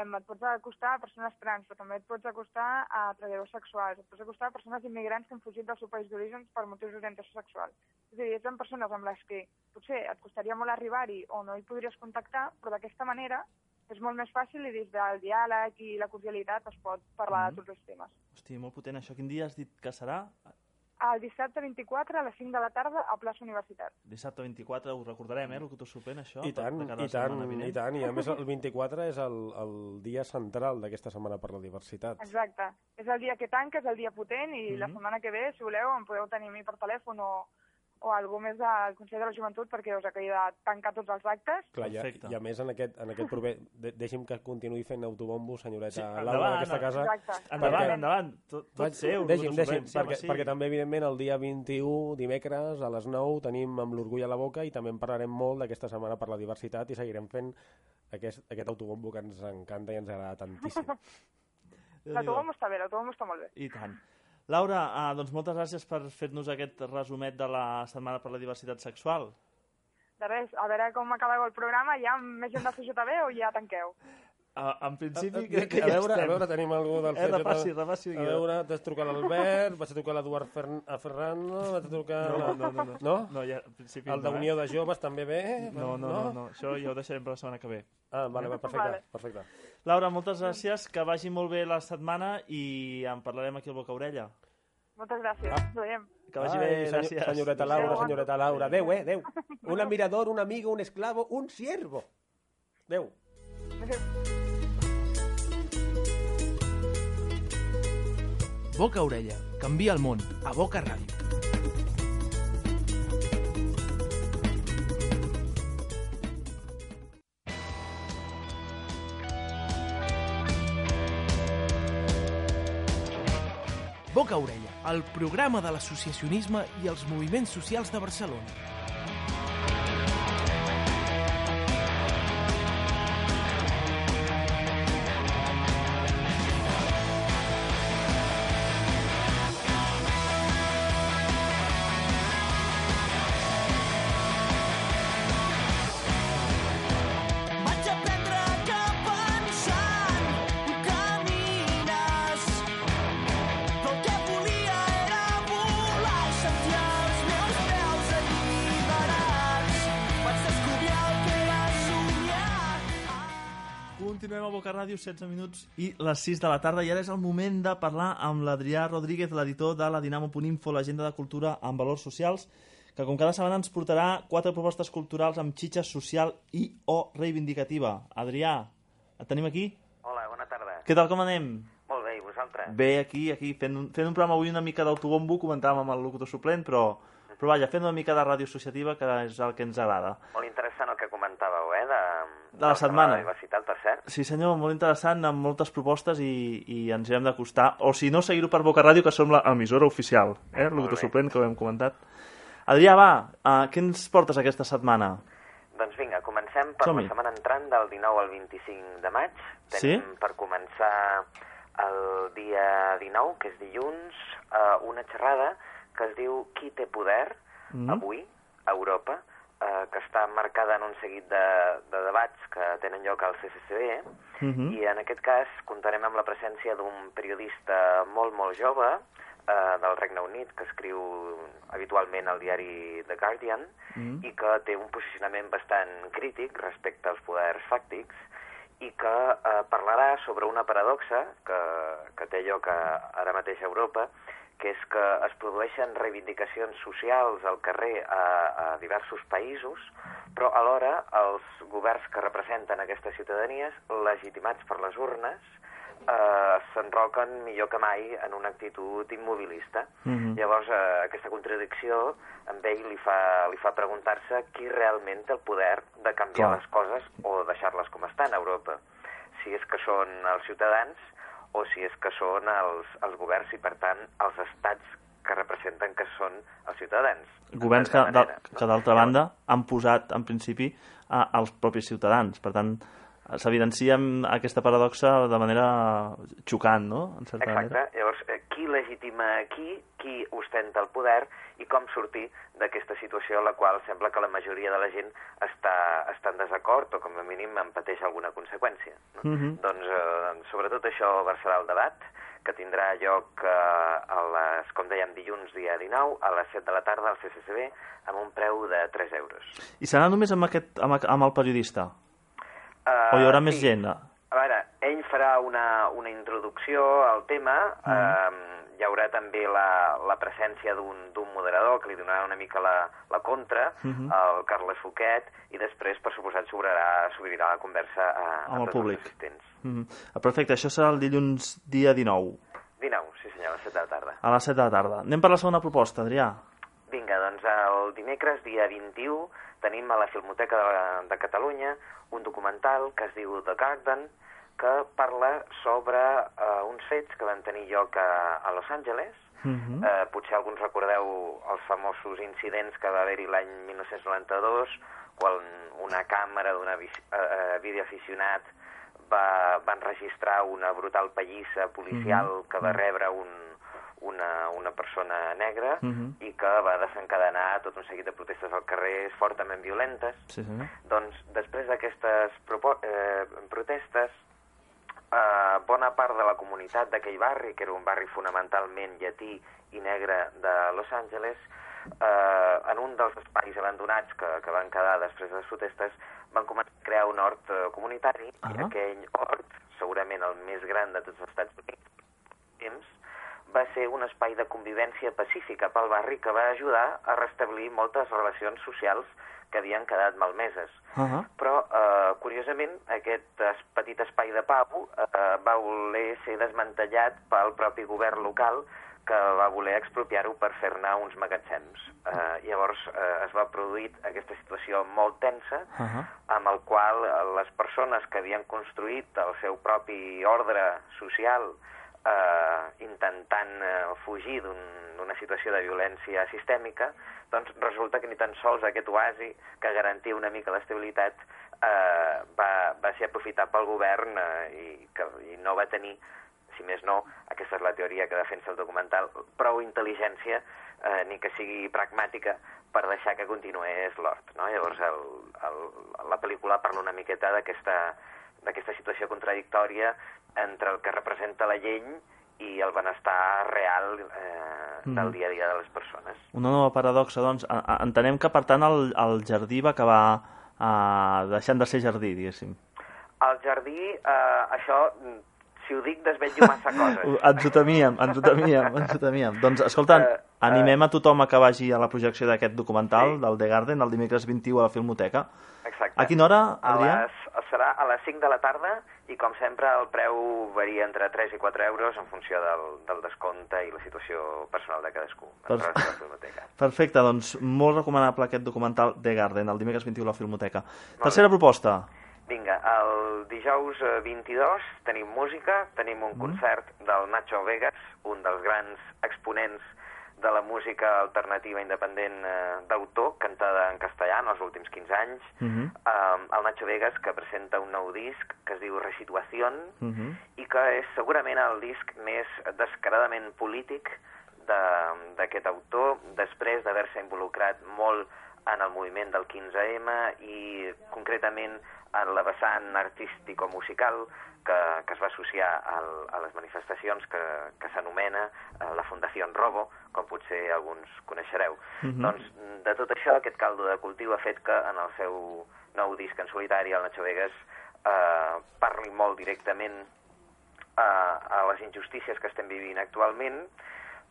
em, et pots acostar a persones trans, però també et pots acostar a treballadors sexuals, et pots acostar a persones immigrants que han fugit del seu país d'origen per motius d'orientació sexual. És a dir, són persones amb les que potser et costaria molt arribar-hi o no hi podries contactar, però d'aquesta manera és molt més fàcil i des del diàleg i la cordialitat es pot parlar Mhm. de tots els temes. Hosti, molt potent això. Quin dia has dit que serà? El dissabte 24 a les 5 de la tarda a plaça Universitat. Dissabte 24, ho recordarem, eh, locutor suplent, això? I tant, i tant, i tant. I a més el 24 és el, el dia central d'aquesta setmana per la diversitat. Exacte. És el dia que tanca, és el dia potent i la Mhm. setmana que ve, si voleu, em podeu tenir a mi per telèfon o, o algú més del Consell de la Joventut perquè us acabui de tancar tots els actes. Clar, i, a- i a més en aquest, en aquest proper... De, deixi'm que continuï fent autobombo, senyoreta Sí, Laura, endavant, d'aquesta casa. Exacte. Endavant, Perquè- endavant. Tot, tot Vaig- seu, deixi'm, deixi'm. Sí, perquè, sí. perquè també, evidentment, el dia 21, dimecres, a les 9, tenim amb l'orgull a la boca i també en parlarem molt d'aquesta setmana per la diversitat i seguirem fent aquest, aquest autobombo que ens encanta i ens agrada tantíssim. L'autobombo està bé, l'autobombo està molt bé. I tant. Laura, ah, doncs moltes gràcies per fer-nos aquest resumet de la Setmana per la Diversitat Sexual. De res, a veure com acabeu el programa, ha més gent del CJB o ja tanqueu? Ah, en principi, a, crec que a, ja veure, estem. a veure, tenim algú del Eh, CJ. repassi, repassi. A veure, t'has trucat a l'Albert, vaig a trucar a l'Eduard Fern a Ferrando, vaig a trucar... No, no, no. No, No? no ja, en principi El no, d'Unió de Joves també bé? No, no, no, no, això ja ho deixarem per la setmana que ve. Ah, vale, va, perfecte, Vale. perfecte. Laura, moltes gràcies, que vagi molt bé la setmana i en parlarem aquí al Boca Orella. Moltes gràcies. Ah. Ens veiem. Que vagi Ai, bé, senyor- gràcies. Senyoreta Laura, senyoreta Laura. Adéu, eh, adéu. Un admirador, un amigo, un esclavo, un siervo. Adéu. Boca orella. Canvia el món. A Boca Ràdio. Boca orella, el programa de l'associacionisme i els moviments socials de Barcelona. Ràdio, 16 minuts i les 6 de la tarda i ara és el moment de parlar amb l'Adrià Rodríguez, l'editor de la Dinamo.info, l'agenda de cultura amb valors socials, que com cada setmana ens portarà quatre propostes culturals amb xitxa social i o reivindicativa. Adrià, et tenim aquí? Hola, bona tarda. Què tal, com anem? Molt bé, i vosaltres? Bé, aquí, aquí, fent un, fent un programa avui una mica d'autobombo, comentàvem amb el locutor suplent, però, però vaja, fent una mica de ràdio associativa, que és el que ens agrada. Molt interessant el que comentàveu? De, la setmana. De la per cert. Sí senyor, molt interessant, amb moltes propostes i, i ens hi hem d'acostar. O si no, seguir-ho per Boca Ràdio, que som l'emissora oficial. Eh? El que sorprèn, que ho hem comentat. Adrià, va, uh, què ens portes aquesta setmana? Doncs vinga, comencem per la setmana entrant del 19 al 25 de maig. Sí? Tenim per començar el dia 19, que és dilluns, eh, una xerrada que es diu Qui té poder Mm. avui a Europa, eh, que està marcada en un seguit de, de debats que tenen lloc al CCCB, Mhm. i en aquest cas comptarem amb la presència d'un periodista molt, molt jove eh, del Regne Unit que escriu habitualment al diari The Guardian Mm. i que té un posicionament bastant crític respecte als poders fàctics i que eh, parlarà sobre una paradoxa que, que té lloc a, ara mateix a Europa, que és que es produeixen reivindicacions socials al carrer a, a diversos països, però alhora els governs que representen aquestes ciutadanies, legitimats per les urnes, eh, s'enroquen millor que mai en una actitud immobilista. Mhm. Llavors, eh, aquesta contradicció amb ell li fa, li fa preguntar-se qui realment té el poder de canviar Clar. les coses o deixar-les com estan a Europa. Si és que són els ciutadans o si és que són els, els governs i, per tant, els estats que representen que són els ciutadans. Governs que, D'altra que banda, han posat, en principi, a, als propis ciutadans. Per tant, s'evidencia aquesta paradoxa de manera xocant, no?, en certa Exacte. manera. Llavors, eh, qui legitima qui, qui ostenta el poder i com sortir d'aquesta situació en la qual sembla que la majoria de la gent està, està en desacord o com a mínim en pateix alguna conseqüència. No? Mhm. Doncs eh, sobretot això versarà el debat que tindrà lloc eh, a les, com dèiem, dilluns dia 19 a les 7 de la tarda al CCCB amb un preu de 3 euros. I serà només amb, aquest, amb, amb el periodista? Uh, O hi haurà més gent? A veure, ell farà una, una introducció al tema, Mhm. eh, hi haurà també la, la presència d'un moderador que li donarà una mica la, la contra, Mhm. el Carles Foquet, i després, per suposat, s'obrirà s'obrirà la conversa a, a Amb el tots públic. els assistents. Mhm. Perfecte, això serà el dilluns dia 19, 19, sí senyor, a les 7 de la tarda. a les 7 de la tarda. Anem per la segona proposta, Adrià. Vinga, doncs el dimecres, dia 21, tenim a la Filmoteca de, de Catalunya un documental que es diu The Garden, que parla sobre eh, uns fets que van tenir lloc a, a Los Angeles. Mhm. Eh, potser alguns recordeu els famosos incidents que va haver-hi l'any 1992, quan una càmera d'un eh, videoaficionat va, va enregistrar una brutal pallissa policial Mhm. que va rebre un, una, una persona negra Mhm. i que va desencadenar tot un seguit de protestes al carrer fortament violentes. Sí, senyor. Doncs després d'aquestes eh, protestes, eh, bona part de la comunitat d'aquell barri, que era un barri fonamentalment llatí i negre de Los Angeles, eh, en un dels espais abandonats que, que van quedar després de les protestes, van començar a crear un hort eh, comunitari, i Ah. aquell hort, segurament el més gran de tots els Estats Units, temps, va ser un espai de convivència pacífica pel barri que va ajudar a restablir moltes relacions socials que havien quedat malmeses. Uh Però, eh, curiosament, aquest es, petit espai de pau eh, va voler ser desmantellat pel propi govern local que va voler expropiar-ho per fer-ne uns magatzems. Eh, llavors eh, es va produir aquesta situació molt tensa -huh. amb el qual eh, les persones que havien construït el seu propi ordre social eh, intentant eh, fugir d'un- d'una situació de violència sistèmica, doncs resulta que ni tan sols aquest oasi que garantia una mica l'estabilitat eh, va, va ser aprofitat pel govern eh, i, que, i no va tenir si més no, aquesta és la teoria que defensa el documental, prou intel·ligència, eh, ni que sigui pragmàtica, per deixar que continués l'hort. No? Llavors, el, el, la pel·lícula parla una miqueta d'aquesta d'aquesta situació contradictòria entre el que representa la llei i el benestar real eh, del Mhm. dia a dia de les persones. Una nova paradoxa, doncs. Entenem que, per tant, el, el jardí va acabar uh, deixant de ser jardí, diguéssim. Al jardí, eh, això, si ho dic, desvetllo massa coses. Ens ho temíem, ens ho temíem, ens ho temíem. Doncs, escolta, Eh, animem a tothom a que vagi a la projecció d'aquest documental Sí. del The Garden el dimecres 21 a la Filmoteca. Exacte. A quina hora, A Adrià? les, serà a les 5 de la tarda i, com sempre, el preu varia entre 3 i 4 euros en funció del, del descompte i la situació personal de cadascú. Per- a de la. Perfecte, doncs molt recomanable aquest documental The Garden, el dimecres 21 a la Filmoteca. Tercera proposta. Vinga, el dijous eh, 22 tenim música, tenim un concert del Nacho Vegas, un dels grans exponents de la música alternativa independent eh, d'autor, cantada en castellà en els últims 15 anys. Mhm. Eh, el Nacho Vegas, que presenta un nou disc que es diu Resituación, Mhm. i que és segurament el disc més descaradament polític de- d'aquest autor, després d'haver-se involucrat molt en el moviment del 15M i concretament en la vessant artístico-musical que, que es va associar al, a les manifestacions que, que s'anomena eh, la Fundació Robo, com potser alguns coneixereu. Mhm. Doncs de tot això, aquest caldo de cultiu ha fet que en el seu nou disc en solitari, el Nacho Vegas, eh, parli molt directament a, a les injustícies que estem vivint actualment,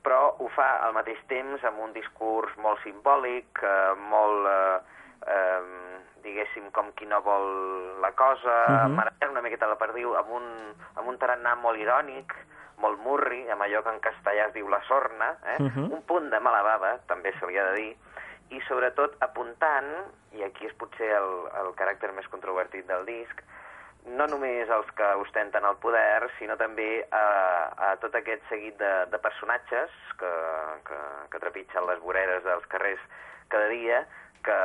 però ho fa al mateix temps amb un discurs molt simbòlic, eh, molt, eh, eh, diguéssim, com qui no vol la cosa, uh Mhm. -huh. una miqueta la perdiu, amb un, amb un tarannà molt irònic, molt murri, amb allò que en castellà es diu la sorna, eh? Mhm. un punt de mala bava, també se li ha de dir, i sobretot apuntant, i aquí és potser el, el caràcter més controvertit del disc, no només els que ostenten el poder, sinó també a, a tot aquest seguit de, de personatges que, que, que trepitgen les voreres dels carrers cada dia, que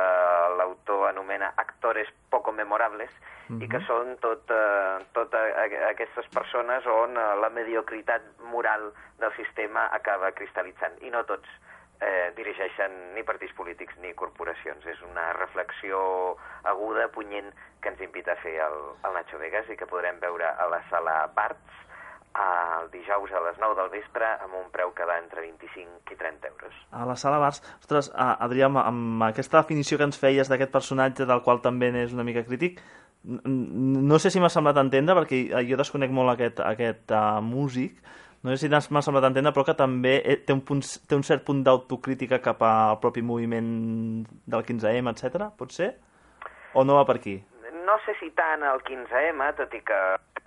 l'autor anomena actores poco memorables, i que són tot, eh, tot a, a, aquestes persones on eh, la mediocritat moral del sistema acaba cristal·litzant. I no tots eh, dirigeixen ni partits polítics ni corporacions. És una reflexió aguda, punyent, que ens invita a fer el, el Nacho Vegas i que podrem veure a la sala Barts el dijous a les 9 del vespre amb un preu que va entre 25 i 30 euros. A la sala Bars. Ostres, Adrià, amb, amb aquesta definició que ens feies d'aquest personatge del qual també n'és una mica crític, no sé si m'ha semblat entendre, perquè jo desconec molt aquest, aquest uh, músic, no sé si m'ha semblat entendre, però que també eh, té un, punt, té un cert punt d'autocrítica cap al propi moviment del 15M, etc. pot ser? O no va per aquí? No sé si tant el 15M, tot i que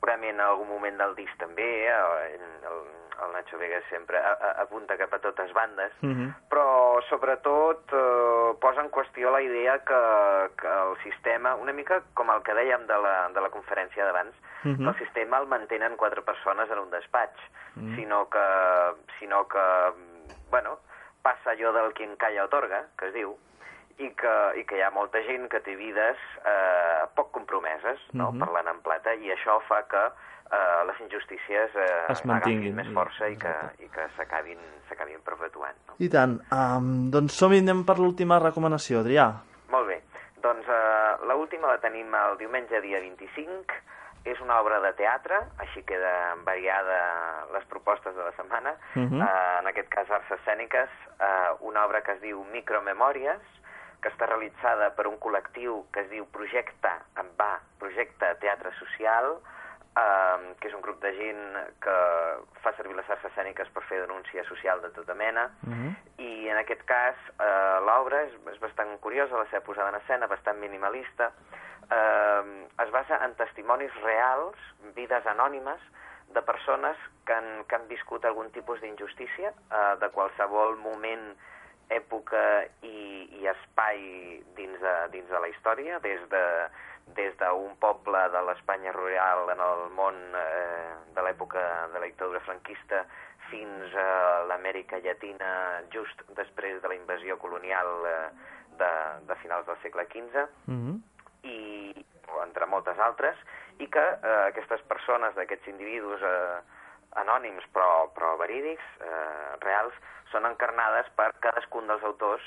segurament en algun moment del disc també, eh, el, el, Nacho Vegas sempre a, a, apunta cap a totes bandes, Mhm. però sobretot eh, posa en qüestió la idea que, que el sistema, una mica com el que dèiem de la, de la conferència d'abans, Mhm. que el sistema el mantenen quatre persones en un despatx, Mhm. sinó que, sinó que, bueno, passa allò del qui en calla otorga, que es diu, i que, i que hi ha molta gent que té vides eh, poc compromeses, no? Mhm. parlant en plata, i això fa que eh, les injustícies eh, Es mantinguin, més i- força i que, exacte. i que s'acabin s'acabin perpetuant. No? I tant. Um, doncs som-hi, anem per l'última recomanació, Adrià. Molt bé, doncs eh, l'última la tenim el diumenge dia 25, és una obra de teatre, així queden variada les propostes de la setmana, Mhm. eh, en aquest cas arts escèniques, eh, una obra que es diu Micromemòries, que està realitzada per un col·lectiu que es diu Projecte en Va, Projecte Teatre Social, eh, que és un grup de gent que fa servir les arts escèniques per fer denúncia social de tota mena, Mhm. i en aquest cas eh, l'obra és, és bastant curiosa, la seva posada en escena, bastant minimalista, eh, es basa en testimonis reals, vides anònimes, de persones que han, que han viscut algun tipus d'injustícia eh, de qualsevol moment, època i, i espai dins de, dins de la història, des de des d'un poble de l'Espanya rural en el món eh, de l'època de la dictadura franquista fins a l'Amèrica Llatina just després de la invasió colonial eh, de, de finals del segle XV Mhm. i entre moltes altres, i que eh, aquestes persones, d'aquests individus eh, anònims però, però verídics, eh, reals, són encarnades per cadascun dels autors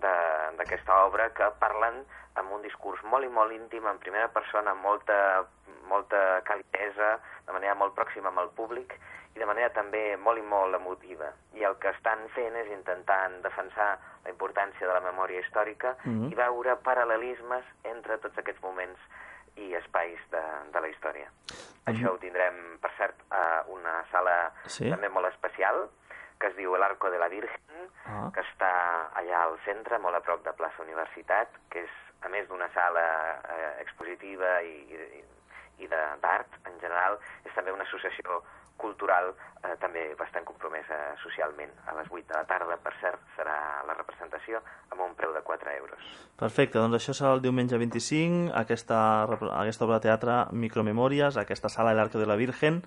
de- d'aquesta obra que parlen amb un discurs molt i molt íntim, en primera persona, amb molta, molta calidesa, de manera molt pròxima amb el públic i de manera també molt i molt emotiva. I el que estan fent és intentant defensar la importància de la memòria històrica Mhm. i veure paral·lelismes entre tots aquests moments i espais de, de la història. Això ho tindrem, per cert, a una sala Sí. també molt especial, que es diu l'Arco de la Virgen, Ah. que està allà al centre, molt a prop de plaça Universitat, que és, a més d'una sala eh, expositiva i, i, i d'art en general, és també una associació cultural eh, també bastant compromesa socialment. A les 8 de la tarda, per cert, serà la representació amb un preu de 4 euros. Perfecte, doncs això serà el diumenge 25, aquesta, aquesta obra de teatre Micromemòries, aquesta sala de l'Arco de la Virgen,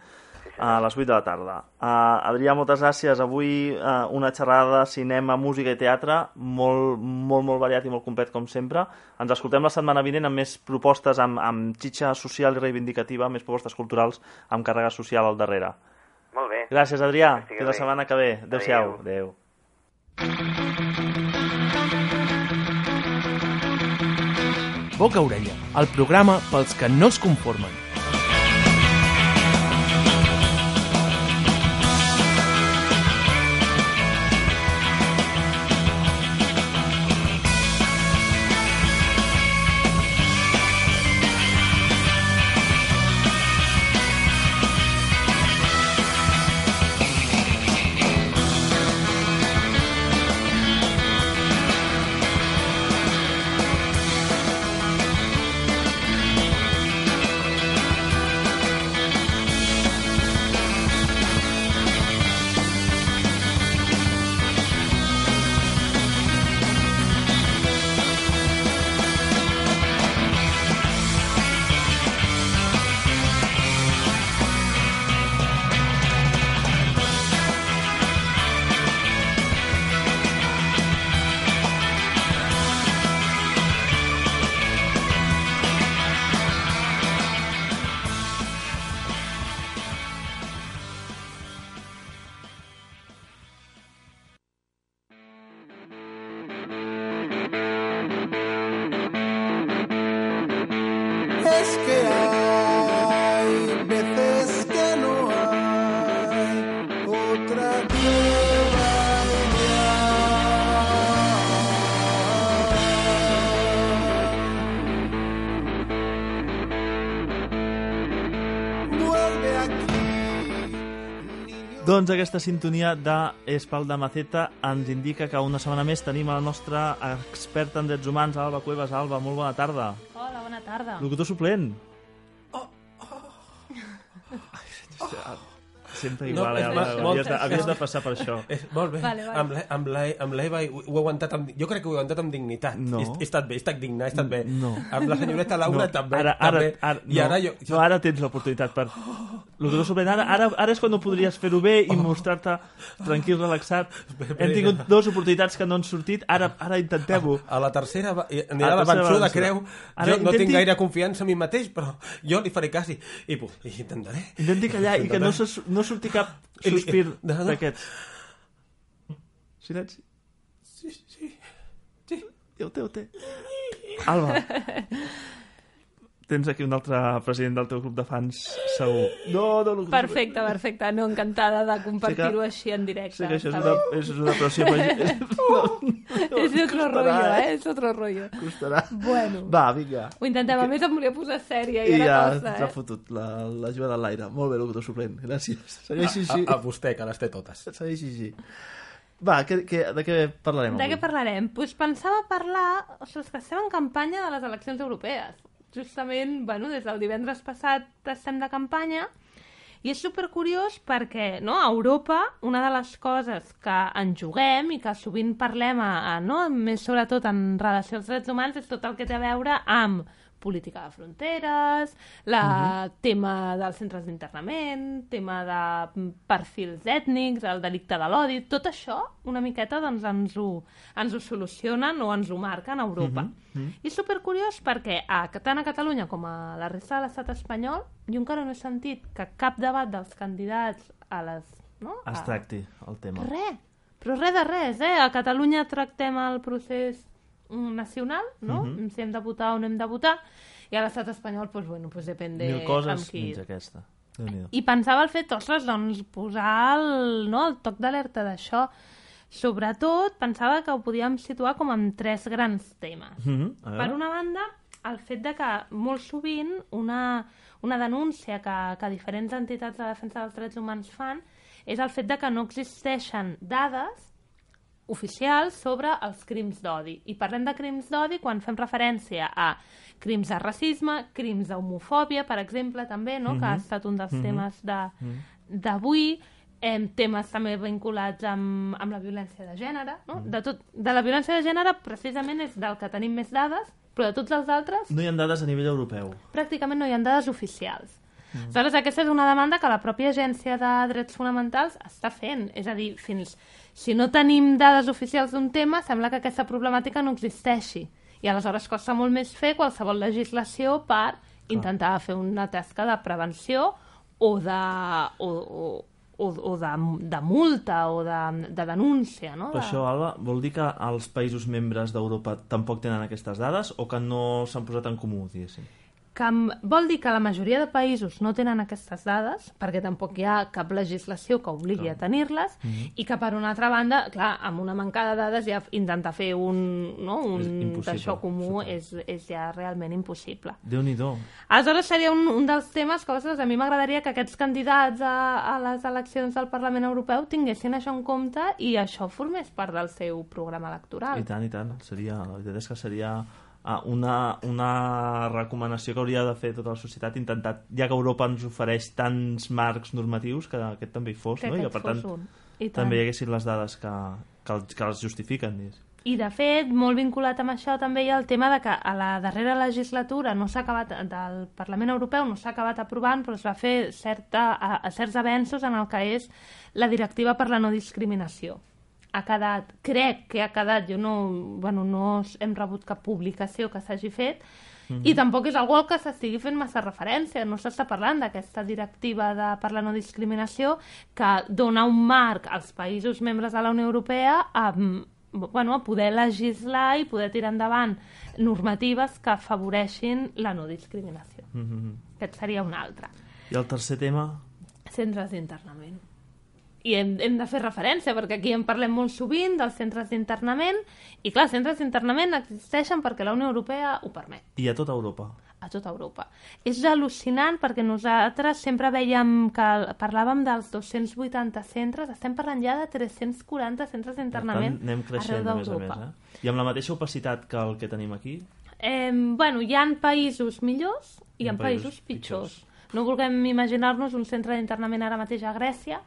a les 8 de la tarda. Uh, Adrià, moltes gràcies. Avui uh, una xerrada de cinema, música i teatre molt, molt, molt variat i molt complet, com sempre. Ens escoltem la setmana vinent amb més propostes, amb, amb xitxa social i reivindicativa, més propostes culturals amb càrrega social al darrere. Molt bé. Gràcies, Adrià. Fins la setmana que ve. Adéu-siau. Adéu. Adéu. Boca Orella, el programa pels que no es conformen. Doncs aquesta sintonia de Espal de Maceta ens indica que una setmana més tenim a la nostra experta en drets humans, Alba Cuevas. Alba, molt bona tarda. Hola, bona tarda. Locutor suplent. Sempre igual, No, eh, Alba? molt- Havies de, havies de passar per això. És, molt bé. Vale, vale. Amb l'E- Amb l'E- amb l'Eva ho, ho he aguantat amb, jo crec que ho he aguantat amb dignitat. No. He, he estat bé, he estat digne, he estat bé. No. Amb la senyoreta Laura No, també. ara, ara, també. ara, I no, ara jo... jo no, ara tens l'oportunitat per... Locutor suplent, ara, ara, ara és quan ho podries fer-ho bé Oh. i mostrar-te tranquil, relaxat. Hem tingut dues oportunitats que no han sortit, ara, ara intentem-ho. a A anirà la tercera vençuda, va vençuda. creu. Ara jo no intenti- tinc gaire confiança en mi mateix, però jo li faré cas i, i, i intentaré. Intenti callar i que no, se, no surti cap sospir d'aquests. Silenci. Sí, sí, sí. Ja ho té, ho té. Alba. Tens aquí un altre president del teu grup de fans, segur. No, no, no. Perfecte, perfecte. No, encantada de compartir-ho així en directe. Sí que això és una, és una pressió. Però... És otro rollo, eh? És otro rollo. Costarà. Bueno. Va, vinga. Ho intentem. A més, em volia posar sèria i, I ja costa, eh? fotut la, la jugada a l'aire. Molt bé, locutor suplent. Gràcies. Segueixi així. A, a vostè, que les té totes. Segueixi així. Va, que, que, de què parlarem De avui? què parlarem? Pues pensava parlar... O sigui, que estem en campanya de les eleccions europees. Justament, bueno, des del divendres passat estem de campanya i és supercuriós perquè no, a Europa una de les coses que en juguem i que sovint parlem, a, a, no, més sobretot en relació als drets humans, és tot el que té a veure amb política de fronteres, la tema dels centres d'internament, tema de perfils ètnics, el delicte de l'odi, tot això una miqueta doncs, ens, ho, ens ho solucionen o ens ho marquen a Europa. I és supercuriós perquè a, tant a Catalunya com a la resta de l'estat espanyol jo encara no he sentit que cap debat dels candidats a les... No? Es tracti el tema. Res, però res de res, eh? A Catalunya tractem el procés nacional, no? Mhm. Si hem de votar o no hem de votar, i a l'estat espanyol, pues, bueno, pues depèn de Mil coses amb qui... menys aquesta. I pensava el fet, ostres, doncs, posar el, no, el toc d'alerta d'això. Sobretot, pensava que ho podíem situar com en tres grans temes. Mhm, a Per veure. una banda, el fet de que molt sovint una, una denúncia que, que diferents entitats de defensa dels drets humans fan és el fet de que no existeixen dades oficials sobre els crims d'odi. I parlem de crims d'odi quan fem referència a crims de racisme, crims d'homofòbia, per exemple, també, no? que ha Mhm. estat un dels Mhm. temes de, d'avui, em, temes també vinculats amb, amb la violència de gènere. No? Mm. De, tot, de la violència de gènere, precisament, és del que tenim més dades, però de tots els altres, No hi ha dades a nivell europeu. pràcticament no hi ha dades oficials. Mm. Aleshores, aquesta és una demanda que la pròpia Agència de Drets Fonamentals està fent. És a dir, fins si no tenim dades oficials d'un tema, sembla que aquesta problemàtica no existeixi. I aleshores costa molt més fer qualsevol legislació per intentar fer una tasca de prevenció o de, o, o, o, o de, de multa o de, de denúncia. No? De... això, Alba, vol dir que els països membres d'Europa tampoc tenen aquestes dades o que no s'han posat en comú, diguéssim? Que vol dir que la majoria de països no tenen aquestes dades, perquè tampoc hi ha cap legislació que obligui a tenir-les, Mhm. i que per una altra banda, clar, amb una manca de dades ja intentar fer un, no, un d'això comú és, és ja realment impossible. Déu-n'hi-do. Aleshores seria un, un dels temes que ostres, a mi m'agradaria que aquests candidats a, a les eleccions del Parlament Europeu tinguessin això en compte i això formés part del seu programa electoral. I tant, i tant. Seria, la veritat és que seria una, una recomanació que hauria de fer tota la societat, intentar, ja que Europa ens ofereix tants marcs normatius, que aquest també hi fos, Que no? I que, per tant, un. I tant. també hi haguessin les dades que, que, els- que els justifiquen. diguéssim. I, de fet, molt vinculat amb això també hi ha el tema de que a la darrera legislatura no s'ha acabat, del Parlament Europeu no s'ha acabat aprovant, però es va fer certa, a, a certs avenços en el que és la directiva per la no discriminació. Ha quedat, crec que ha quedat, jo no, bueno, no hem rebut cap publicació que s'hagi fet, Mhm. i tampoc és algú al que s'estigui fent massa referència. No s'està parlant d'aquesta directiva de, per la no discriminació que dona un marc als països membres de la Unió Europea a, bueno, a poder legislar i poder tirar endavant normatives que afavoreixin la no discriminació. Mhm. Aquest seria un altre. I el tercer tema, Centres d'internament. I hem, hem de fer referència, perquè aquí en parlem molt sovint dels centres d'internament, i clar, centres d'internament existeixen perquè la Unió Europea ho permet i a tota Europa. a tota Europa. És al·lucinant perquè nosaltres sempre veiem que parlàvem dels 280 centres, estem parlant ja de 340 centres d'internament tant, anem creixent, arreu a més a més. d'Europa. Eh? I amb la mateixa opacitat que el que tenim aquí, Eh, bueno, hi han països millors i hi ha països, pitjors. No vulguem imaginar-nos un centre d'internament ara mateix a Grècia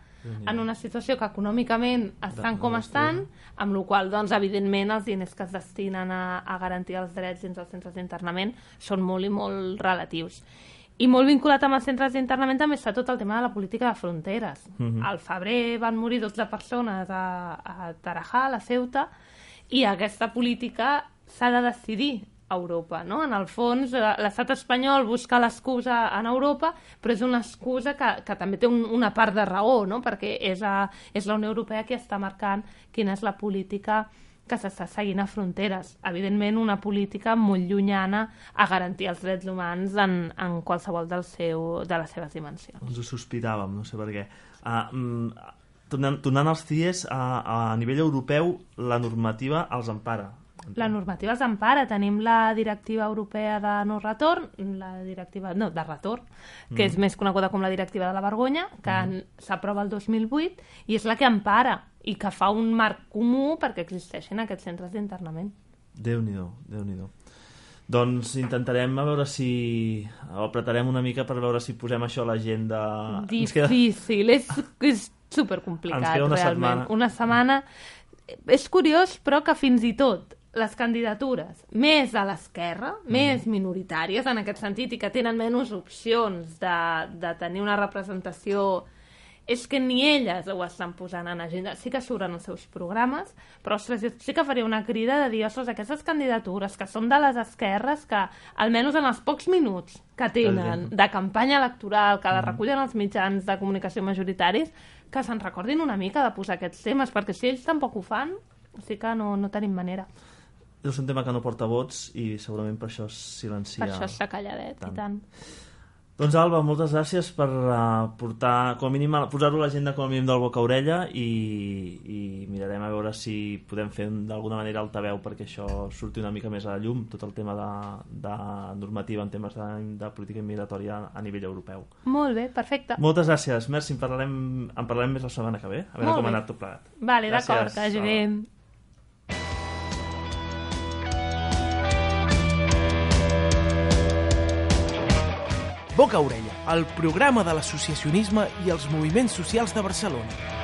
en una situació que econòmicament estan De- com estan, amb la qual doncs, evidentment, els diners que es destinen a, a garantir els drets dins dels centres d'internament són molt i molt relatius. I molt vinculat amb els centres d'internament també està tot el tema de la política de fronteres. Mhm. Al febrer van morir 12 persones a, a Tarajal, a Ceuta, i aquesta política s'ha de decidir Europa, no? En el fons, eh, l'estat espanyol busca l'excusa en Europa, però és una excusa que, que també té un, una part de raó, no? Perquè és, a, és la Unió Europea qui està marcant quina és la política que s'està seguint a fronteres. Evidentment, una política molt llunyana a garantir els drets humans en, en qualsevol del seu, de les seves dimensions. ens ho sospitàvem, no sé per què. Uh, mm, tornant, tornant als CIES, a, a nivell europeu, la normativa els empara. La normativa els empara. Tenim la directiva europea de no retorn, la directiva, no, de retorn, que Mm. és més coneguda com la directiva de la vergonya, que en- s'aprova el 2008, i és la que empara i que fa un marc comú perquè existeixin aquests centres d'internament. Déu-n'hi-do, déu nhi déu Doncs intentarem a veure si... o apretarem una mica per veure si posem això a l'agenda. Ens queda- Difícil, és, és supercomplicat, Ens queda una realment. setmana. Una setmana... És curiós, però que fins i tot les candidatures més a l'esquerra, Mm. més minoritàries en aquest sentit, i que tenen menys opcions de, de tenir una representació és que ni elles ho estan posant en agenda. Sí que surten els seus programes, però ostres, jo sí que faria una crida de dir, ostres, aquestes candidatures que són de les esquerres, que almenys en els pocs minuts que tenen de campanya electoral, que la recullen els mitjans de comunicació majoritaris, que se'n recordin una mica de posar aquests temes, perquè si ells tampoc ho fan, sí que no, no tenim manera. És un tema que no porta vots i segurament per això es silencia. Per això està calladet, tant. i tant. Doncs Alba, moltes gràcies per uh, portar, com a mínim, posar-ho a l'agenda com a mínim del boca a orella i, i mirarem a veure si podem fer d'alguna manera altaveu perquè això surti una mica més a la llum, tot el tema de, de normativa en temes de, de política immigratòria a nivell europeu. Molt bé, perfecte. Moltes gràcies, Merci, en parlarem, en parlarem més la setmana que ve, a veure Molt com ha bé. anat tot plegat. Vale, d'acord, que vagi bé. Boca Orella, el programa de l'associacionisme i els moviments socials de Barcelona.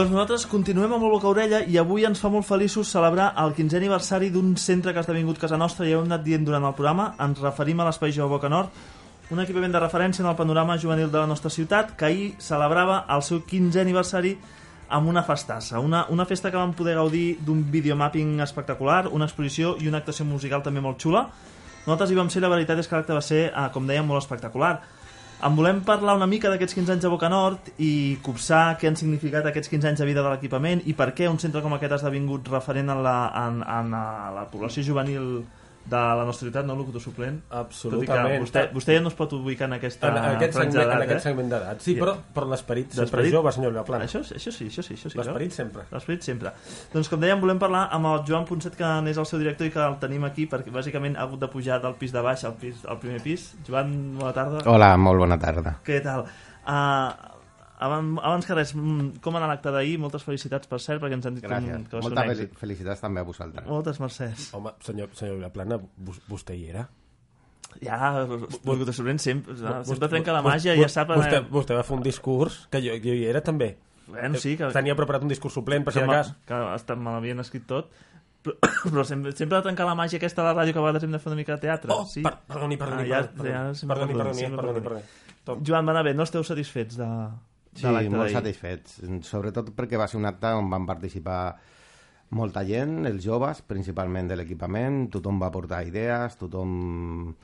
Doncs nosaltres continuem amb el Boca Orella i avui ens fa molt feliços celebrar el 15è aniversari d'un centre que ha esdevingut casa nostra i ja ho hem anat dient durant el programa. Ens referim a l'Espai Jove Boca Nord, un equipament de referència en el panorama juvenil de la nostra ciutat que ahir celebrava el seu 15è aniversari amb una festassa, una, una festa que vam poder gaudir d'un videomapping espectacular, una exposició i una actuació musical també molt xula. Nosaltres hi vam ser, la veritat és que l'acte va ser, eh, com dèiem, molt espectacular. En volem parlar una mica d'aquests 15 anys de Boca Nord i copsar què han significat aquests 15 anys de vida de l'equipament i per què un centre com aquest ha esdevingut referent en la, en, en la població juvenil de la nostra ciutat, no, locutor suplent? Absolutament. Tot i que vostè, vostè ja no es pot ubicar en aquesta En aquest franja segment, en d'edat, aquest eh? segment d'edat. Sí, però, però l'esperit sempre jove, senyor Vilaplana. Això, això sí, això sí, això sí. L'esperit sempre. L'esperit sempre. Doncs com dèiem, volem parlar amb el Joan Ponset, que n'és el seu director i que el tenim aquí perquè bàsicament ha hagut de pujar del pis de baix al, pis, al primer pis. Joan, bona tarda. Hola, molt bona tarda. Què tal? Uh, abans, abans que res, mm, com ha anat l'acte d'ahir? Moltes felicitats, per cert, perquè ens han dit que, Gràcies. que va ser un Moltes fel èxit. felicitats també a vosaltres. Moltes mercès. Home, senyor, senyor Vilaplana, vos- vostè hi era? Ja, locutor suplent sempre, Vostè- sempre trenca la màgia, ja sap... Vostè, eh, vostè va fer un discurs, que jo, jo hi era també. Bueno, sí, que- Tenia preparat un discurs suplent, per si que, de cas. que hasta me l'havien escrit tot però, però sempre, sempre ha de trencar la màgia aquesta a la ràdio que a vegades hem de fer una mica de teatre Oh, sí? per- perdoni, perdoni, Ah, ja, perdoni, ja, sempre perdoni, perdoni, sempre perdoni, perdoni. Tot. Joan, va anar bé, no esteu satisfets de, de Sí, l'acte molt satisfets. Sobretot perquè va ser un acte on van participar molta gent, els joves, principalment de l'equipament, tothom va portar idees, tothom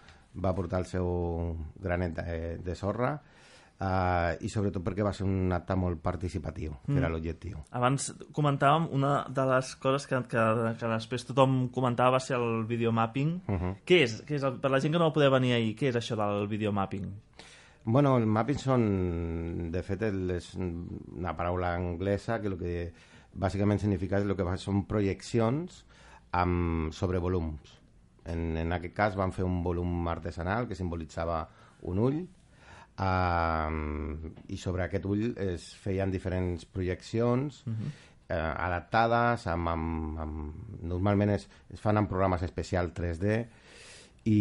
va portar el seu granet de, de sorra, uh, i sobretot perquè va ser un acte molt participatiu, que Mm. era l'objectiu. Abans comentàvem, una de les coses que, que, que després tothom comentava va ser el videomapping. Uh -huh. Què és? Què és el, per la gent que no va poder venir ahir, què és això del videomapping? Bueno, el mapping són, de fet, és una paraula anglesa que el que bàsicament significa el que són projeccions amb, sobre volums. En, en aquest cas van fer un volum artesanal que simbolitzava un ull uh, i sobre aquest ull es feien diferents projeccions uh -huh. eh, adaptades amb, amb, amb, normalment es, es fan en programes especials 3D i,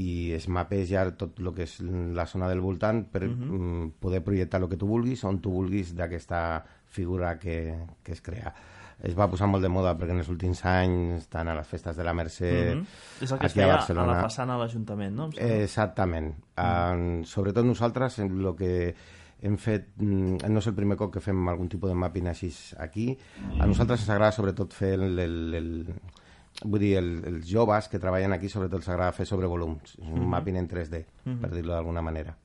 i es mapeja tot el que és la zona del voltant per Mhm. mm, poder projectar el que tu vulguis on tu vulguis d'aquesta figura que, que es crea es va posar molt de moda perquè en els últims anys tant a les festes de la Mercè Mhm. És el que es aquí a feia a Barcelona la façana de l'Ajuntament, no? Exactament. Mm. Uh, sobretot nosaltres, el que hem fet, mm, no és el primer cop que fem algun tipus de mapping així aquí, a nosaltres ens agrada sobretot fer el, el, el vull dir, el, els joves que treballen aquí sobretot els agrada fer sobre volums, és un Mhm. mapping en 3D, Mhm. per dir-lo d'alguna manera.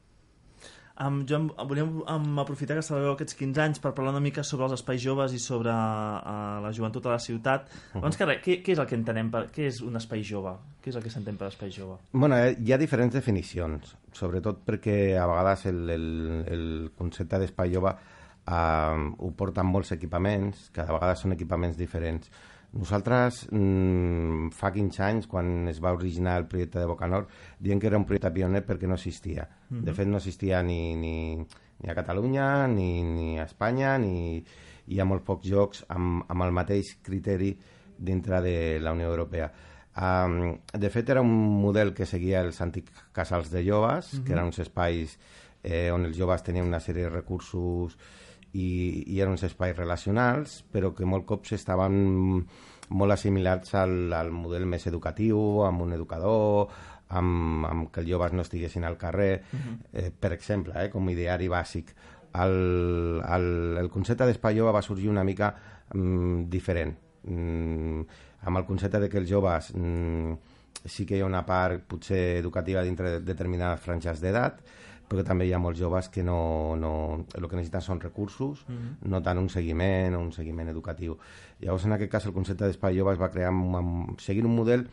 Um, jo em, volíem um, aprofitar que celebreu aquests 15 anys per parlar una mica sobre els espais joves i sobre uh, la joventut a la ciutat. Mhm. Abans que res, què, què és el que entenem per... Què és un espai jove? Què és el que s'entén per espai jove? Bueno, eh, hi ha diferents definicions, sobretot perquè a vegades el, el, el concepte d'espai jove eh, ho porten molts equipaments, que a vegades són equipaments diferents. Nosaltres, mm, fa 15 anys, quan es va originar el projecte de Bocanor, dient que era un projecte pioner perquè no existia. Mhm. De fet, no existia ni, ni, ni a Catalunya, ni, ni a Espanya, ni hi ha molt pocs jocs amb, amb el mateix criteri dintre de la Unió Europea. Um, de fet, era un model que seguia els antics casals de joves, Mhm. que eren uns espais eh, on els joves tenien una sèrie de recursos i, i eren uns espais relacionals, però que molt cops estaven molt assimilats al, al model més educatiu, amb un educador, amb, amb que els joves no estiguessin al carrer, Mhm. eh, per exemple, eh, com ideari bàsic. El, el, el concepte d'espai jove va sorgir una mica mm, diferent, mm, amb el concepte de que els joves mm, sí que hi ha una part potser educativa dintre de determinades franges d'edat, però que també hi ha molts joves que no, no, el que necessiten són recursos, Mhm. no tant un seguiment o un seguiment educatiu. Llavors, en aquest cas, el concepte d'espai jove es va crear amb, seguint un model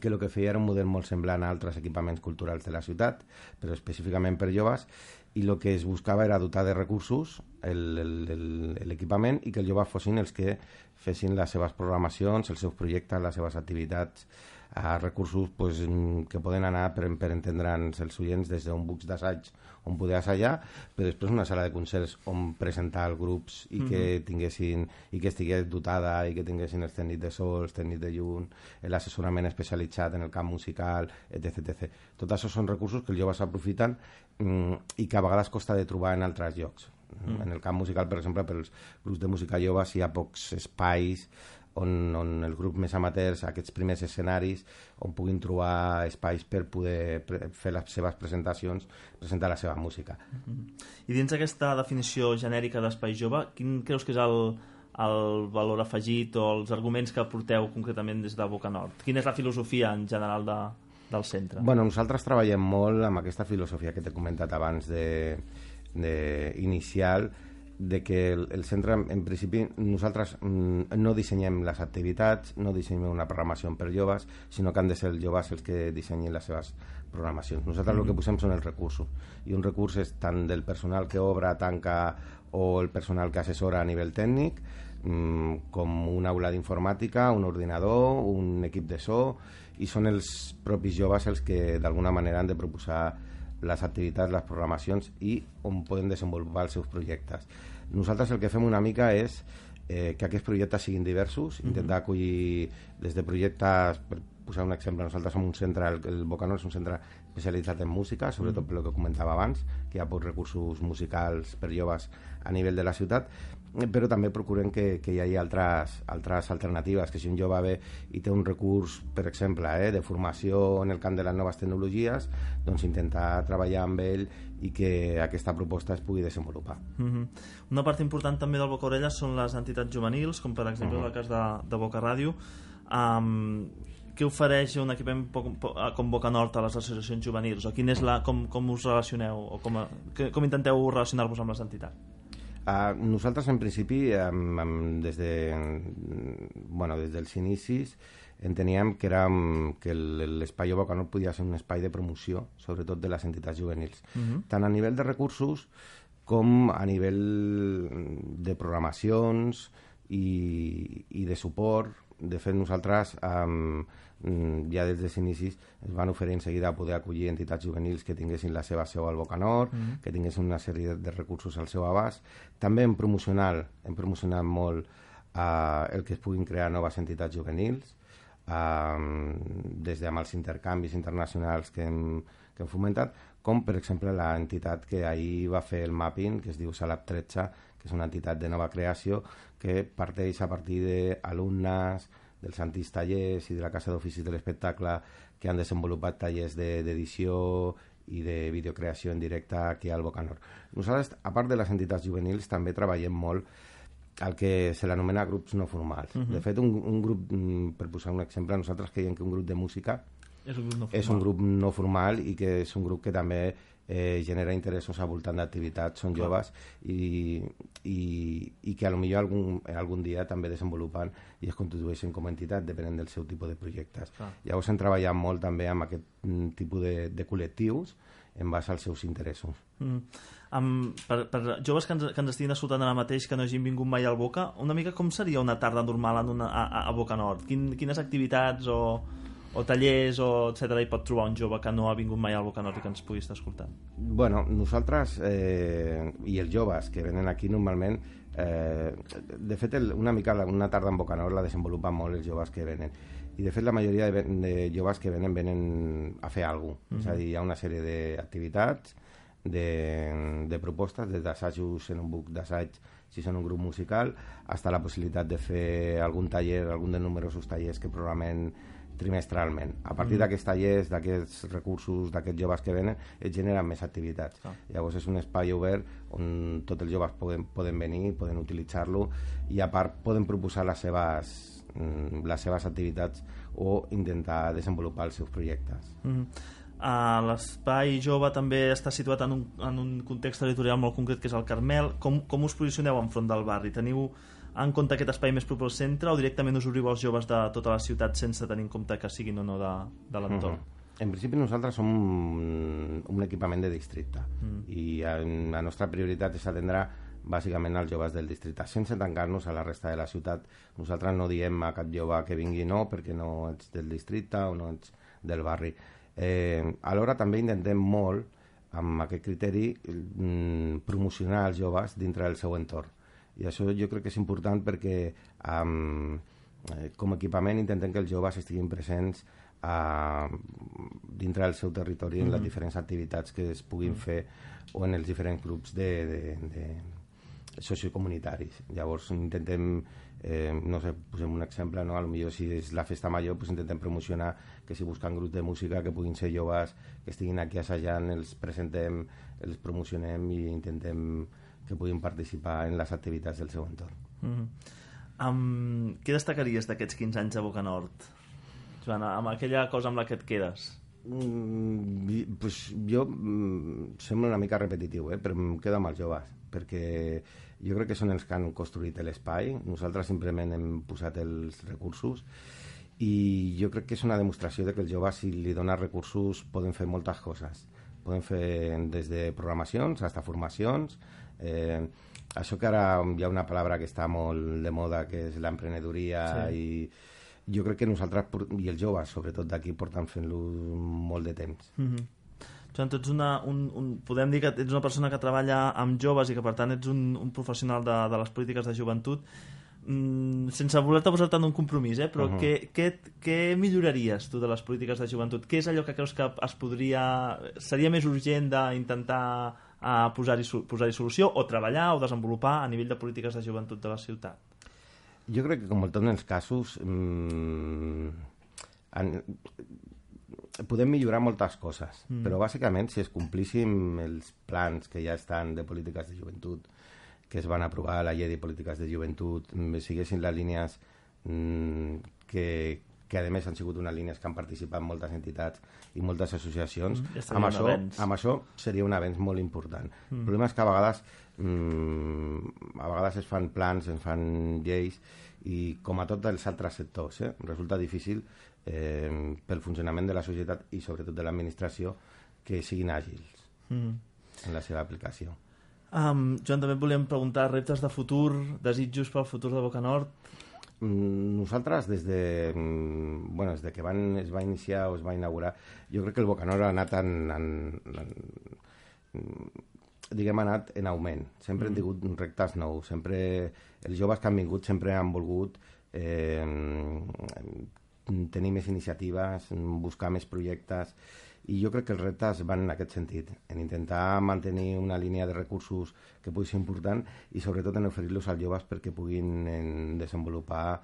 que el que feia era un model molt semblant a altres equipaments culturals de la ciutat, però específicament per joves, i el que es buscava era dotar de recursos el- el- el- l'equipament i que els joves fossin els que fessin les seves programacions, els seus projectes, les seves activitats, a recursos pues, mm, que poden anar, per, per entendre'ns els oients, des d'un bucs d'assaig on poder assajar, però després una sala de concerts on presentar els grups i que tinguessin i que estigués dotada i que tinguessin els tècnics de sol, els tècnics de llum, l'assessorament especialitzat en el camp musical, etc. etc. Tot això són recursos que els joves aprofiten mm, i que a vegades costa de trobar en altres llocs. Mm. En el camp musical, per exemple, per als grups de música joves hi ha pocs espais on, on els grups més amateurs, aquests primers escenaris, on puguin trobar espais per poder fer les seves presentacions, presentar la seva música. I dins d'aquesta definició genèrica d'espai jove, quin creus que és el, el valor afegit o els arguments que porteu concretament des de Boca Nord? Quina és la filosofia en general de, del centre? Bueno, nosaltres treballem molt amb aquesta filosofia que t'he comentat abans de, de inicial, de que el, el centre, en principi, nosaltres mm, no dissenyem les activitats, no dissenyem una programació per joves, sinó que han de ser els joves els que dissenyin les seves programacions. Nosaltres el que posem són els recursos, i un recurs és tant del personal que obre, tanca o el personal que assessora a nivell tècnic, mm, com una aula d'informàtica, un ordinador, un equip de so, i són els propis joves els que d'alguna manera han de proposar les activitats, les programacions i on poden desenvolupar els seus projectes. Nosaltres el que fem una mica és eh, que aquests projectes siguin diversos, intentar acollir des de projectes, per posar un exemple, nosaltres som un centre, el, el Bocanor és un centre especialitzat en música, sobretot per el que comentava abans, que hi ha pocs recursos musicals per joves a nivell de la ciutat, però també procurem que, que hi hagi altres, altres alternatives, que si un jove ve i té un recurs, per exemple, eh, de formació en el camp de les noves tecnologies, doncs intentar treballar amb ell i que aquesta proposta es pugui desenvolupar. Mhm. Una part important també del Boca Orella són les entitats juvenils, com per exemple Mhm. el cas de, de Boca Ràdio. Um, què ofereix un equipament po- com Boca Nord a les associacions juvenils? O quin és la, com, com us relacioneu? O com, que, com intenteu relacionar-vos amb les entitats? Uh, nosaltres, en principi, um, um, des, de, bueno, des dels inicis, enteníem que, era, um, que el- l'espai Boca no podia ser un espai de promoció, sobretot de les entitats juvenils. Mhm. Tant a nivell de recursos com a nivell de programacions i, i de suport. De fet, nosaltres um, ja des dels inicis ens van oferir en seguida poder acollir entitats juvenils que tinguessin la seva seu al Boca Nord, Mhm. que tinguessin una sèrie de, recursos al seu abast. També en promocional, hem promocionat molt uh, el que es puguin crear noves entitats juvenils. um, des de amb els intercanvis internacionals que hem, que hem fomentat, com per exemple l'entitat que ahir va fer el mapping, que es diu Salab 13, que és una entitat de nova creació que parteix a partir d'alumnes dels antics tallers i de la Casa d'Oficis de l'Espectacle que han desenvolupat tallers de- d'edició i de videocreació en directe aquí al Bocanor. Nosaltres, a part de les entitats juvenils, també treballem molt el que se l'anomena grups no formals. Mhm. De fet, un, un grup, mm, per posar un exemple, nosaltres creiem que un grup de música És un grup no és un formal. grup no formal i que és un grup que també eh, genera interessos al voltant d'activitats, són joves i, i, i que a lo millor algun, algun dia també desenvolupen i es constitueixen com a entitat depenent del seu tipus de projectes. Clar. Llavors hem treballat molt també amb aquest mm, tipus de, de col·lectius en base als seus interessos. Mm. Um, per, per joves que ens, que ens estiguin escoltant ara mateix que no hagin vingut mai al Boca, una mica com seria una tarda normal en una, a- a Boca Nord? Quin, quines activitats o, o tallers o etc hi pot trobar un jove que no ha vingut mai al Boca Nord i que ens pugui estar escoltant? Bueno, nosaltres eh, i els joves que venen aquí normalment eh, de fet el, una mica una tarda en Bocanor la desenvolupen molt els joves que venen i de fet la majoria de, de joves que venen venen a fer alguna cosa és a dir, hi ha una sèrie d'activitats de, de propostes des d'assajos en un buc d'assaig si són un grup musical hasta la possibilitat de fer algun taller algun de numerosos tallers que programen trimestralment. A partir Mhm. d'aquests tallers, d'aquests recursos, d'aquests joves que venen, es generen més activitats. Ah. Llavors és un espai obert on tots els joves poden, poden venir, poden utilitzar-lo i a part poden proposar les seves, mm, les seves activitats o intentar desenvolupar els seus projectes. Mm -hmm. Uh, L'espai jove també està situat en un, en un context territorial molt concret que és el Carmel. Com, com us posicioneu enfront del barri? Teniu en compte aquest espai més proper al centre o directament us obriu als joves de tota la ciutat sense tenir en compte que siguin o no de, de l'entorn? Mhm. En principi nosaltres som un, un equipament de districte Mm. i en, la nostra prioritat és atendre bàsicament als joves del districte, sense tancar-nos a la resta de la ciutat. Nosaltres no diem a cap jove que vingui no perquè no ets del districte o no ets del barri. Eh, alhora també intentem molt, amb aquest criteri, mm, promocionar els joves dintre del seu entorn. I això jo crec que és important perquè um, com a equipament intentem que els joves estiguin presents a, dintre del seu territori en les Mhm. diferents activitats que es puguin Mhm. fer o en els diferents grups de, de, de sociocomunitaris. Llavors intentem, eh, no sé, posem un exemple, no? a lo millor si és la festa major pues intentem promocionar que si busquen grups de música que puguin ser joves, que estiguin aquí assajant, els presentem, els promocionem i intentem que puguin participar en les activitats del seu entorn. Mm -hmm. um, què destacaries d'aquests 15 anys a Boca Nord? Joan, amb aquella cosa amb la que et quedes. Mm, pues jo mm, sembla una mica repetitiu, eh? però em quedo amb els joves, perquè jo crec que són els que han construït l'espai, nosaltres simplement hem posat els recursos i jo crec que és una demostració de que els joves, si li dones recursos, poden fer moltes coses. Poden fer des de programacions fins a formacions. Eh, això que ara hi ha una paraula que està molt de moda, que és l'emprenedoria Sí. i jo crec que nosaltres, i els joves, sobretot d'aquí, porten fent-lo molt de temps. Mm -hmm. Joan, tu ets una, un, un, podem dir que ets una persona que treballa amb joves i que per tant ets un, un professional de, de les polítiques de joventut mm, sense voler-te posar tant un compromís, eh? però Mhm. què, què, què milloraries tu de les polítiques de joventut? Què és allò que creus que es podria... seria més urgent d'intentar uh, posar-hi posar solució o treballar o desenvolupar a nivell de polítiques de joventut de la ciutat? Jo crec que, com en tots els casos, mm, en, podem millorar moltes coses, Mm. però bàsicament si es complissin els plans que ja estan de polítiques de joventut, que es van aprovar a la llei de polítiques de joventut, mm, siguessin les línies mm, que, que a més han sigut unes línies que han participat moltes entitats i moltes associacions, Mm, ja amb, això, avenç. amb això seria un avenç molt important. Mm. El problema és que a vegades mm, a vegades es fan plans, es fan lleis i com a tots els altres sectors eh, resulta difícil eh, pel funcionament de la societat i sobretot de l'administració que siguin àgils Mm. en la seva aplicació. Um, Joan, també volíem preguntar reptes de futur, desitjos pel futur de Boca Nord. Mm, Nosaltres, des de, mm, bueno, des de que van, es va iniciar o es va inaugurar, jo crec que el Bocanor ha anat en, en, en, diguem, ha anat en augment. Sempre mm. Mm. hem tingut reptes nous. Sempre, els joves que han vingut sempre han volgut eh, mm, tenir més iniciatives, mm, buscar més projectes, i jo crec que els reptes van en aquest sentit, en intentar mantenir una línia de recursos que pugui ser important i sobretot en oferir-los als joves perquè puguin en, desenvolupar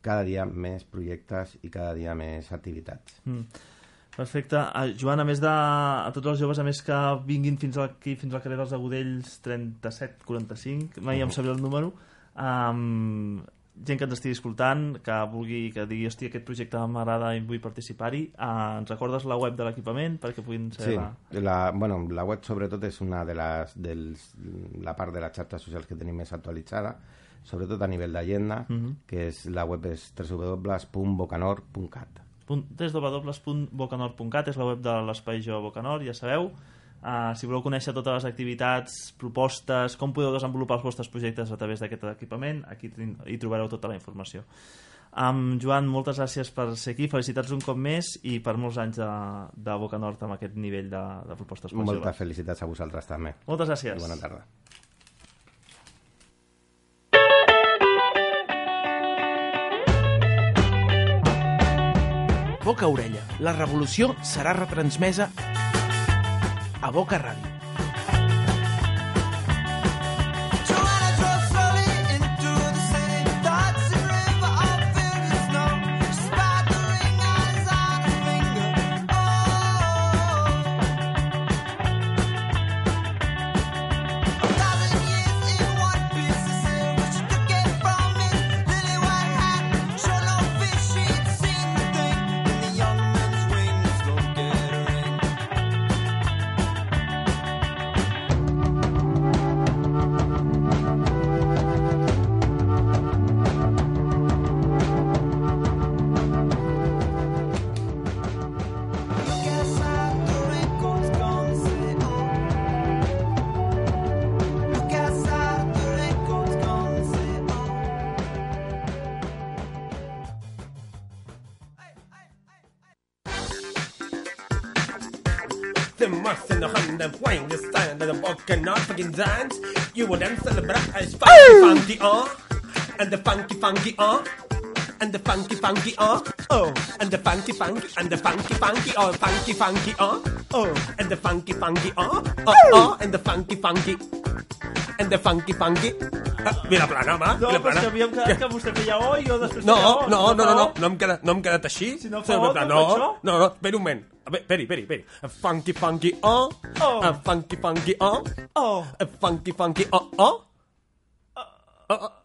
cada dia més projectes i cada dia més activitats. Mm. Perfecte. Uh, Joan, a més de a tots els joves, a més que vinguin fins aquí, fins al carrer dels Agudells 37-45, mai em Mhm. sabré el número, um, gent que ens estigui escoltant, que vulgui, que digui, hosti, aquest projecte m'agrada i vull participar-hi, uh, ens recordes la web de l'equipament perquè puguin ser Sí, la... la, bueno, la web sobretot és una de les, dels, la part de les xarxes socials que tenim més actualitzada, sobretot a nivell d'agenda, Mhm. que és, la web és www.bocanor.cat. Www.bocanor.cat és la web de l'Espai Jo Bocanor, ja sabeu. Uh, si voleu conèixer totes les activitats, propostes, com podeu desenvolupar els vostres projectes a través d'aquest equipament, aquí hi trobareu tota la informació. Um, Joan, moltes gràcies per ser aquí, felicitats un cop més i per molts anys de, de Boca Nord amb aquest nivell de, de propostes Moltes joves. felicitats a vosaltres també. Moltes gràcies. I bona tarda. Boca a orella. La revolució serà retransmesa Boca Ràdio. Most in the hundred when the stand of the walking not fucking dance. You will then celebrate as funky funky uh. And the funky funky uh. And the funky funky uh. Oh. And the funky funky and the funky funky uh. Funky funky uh. Oh. And the funky funky uh. Uh uh. And the funky funky. And the funky funky Ah, mira plana, home, No, mira però és que havíem quedat que vostè feia oh i jo després No, feia oh. no, no, no, no, oh. no, em quedat, no em quedat així. Si no fa Pepla, no no, no, no, espera un moment. Esperi, esperi, esperi. Funky, funky, oh. Oh. Funky, funky, oh. Oh. Funky, funky, oh, oh. Oh, oh.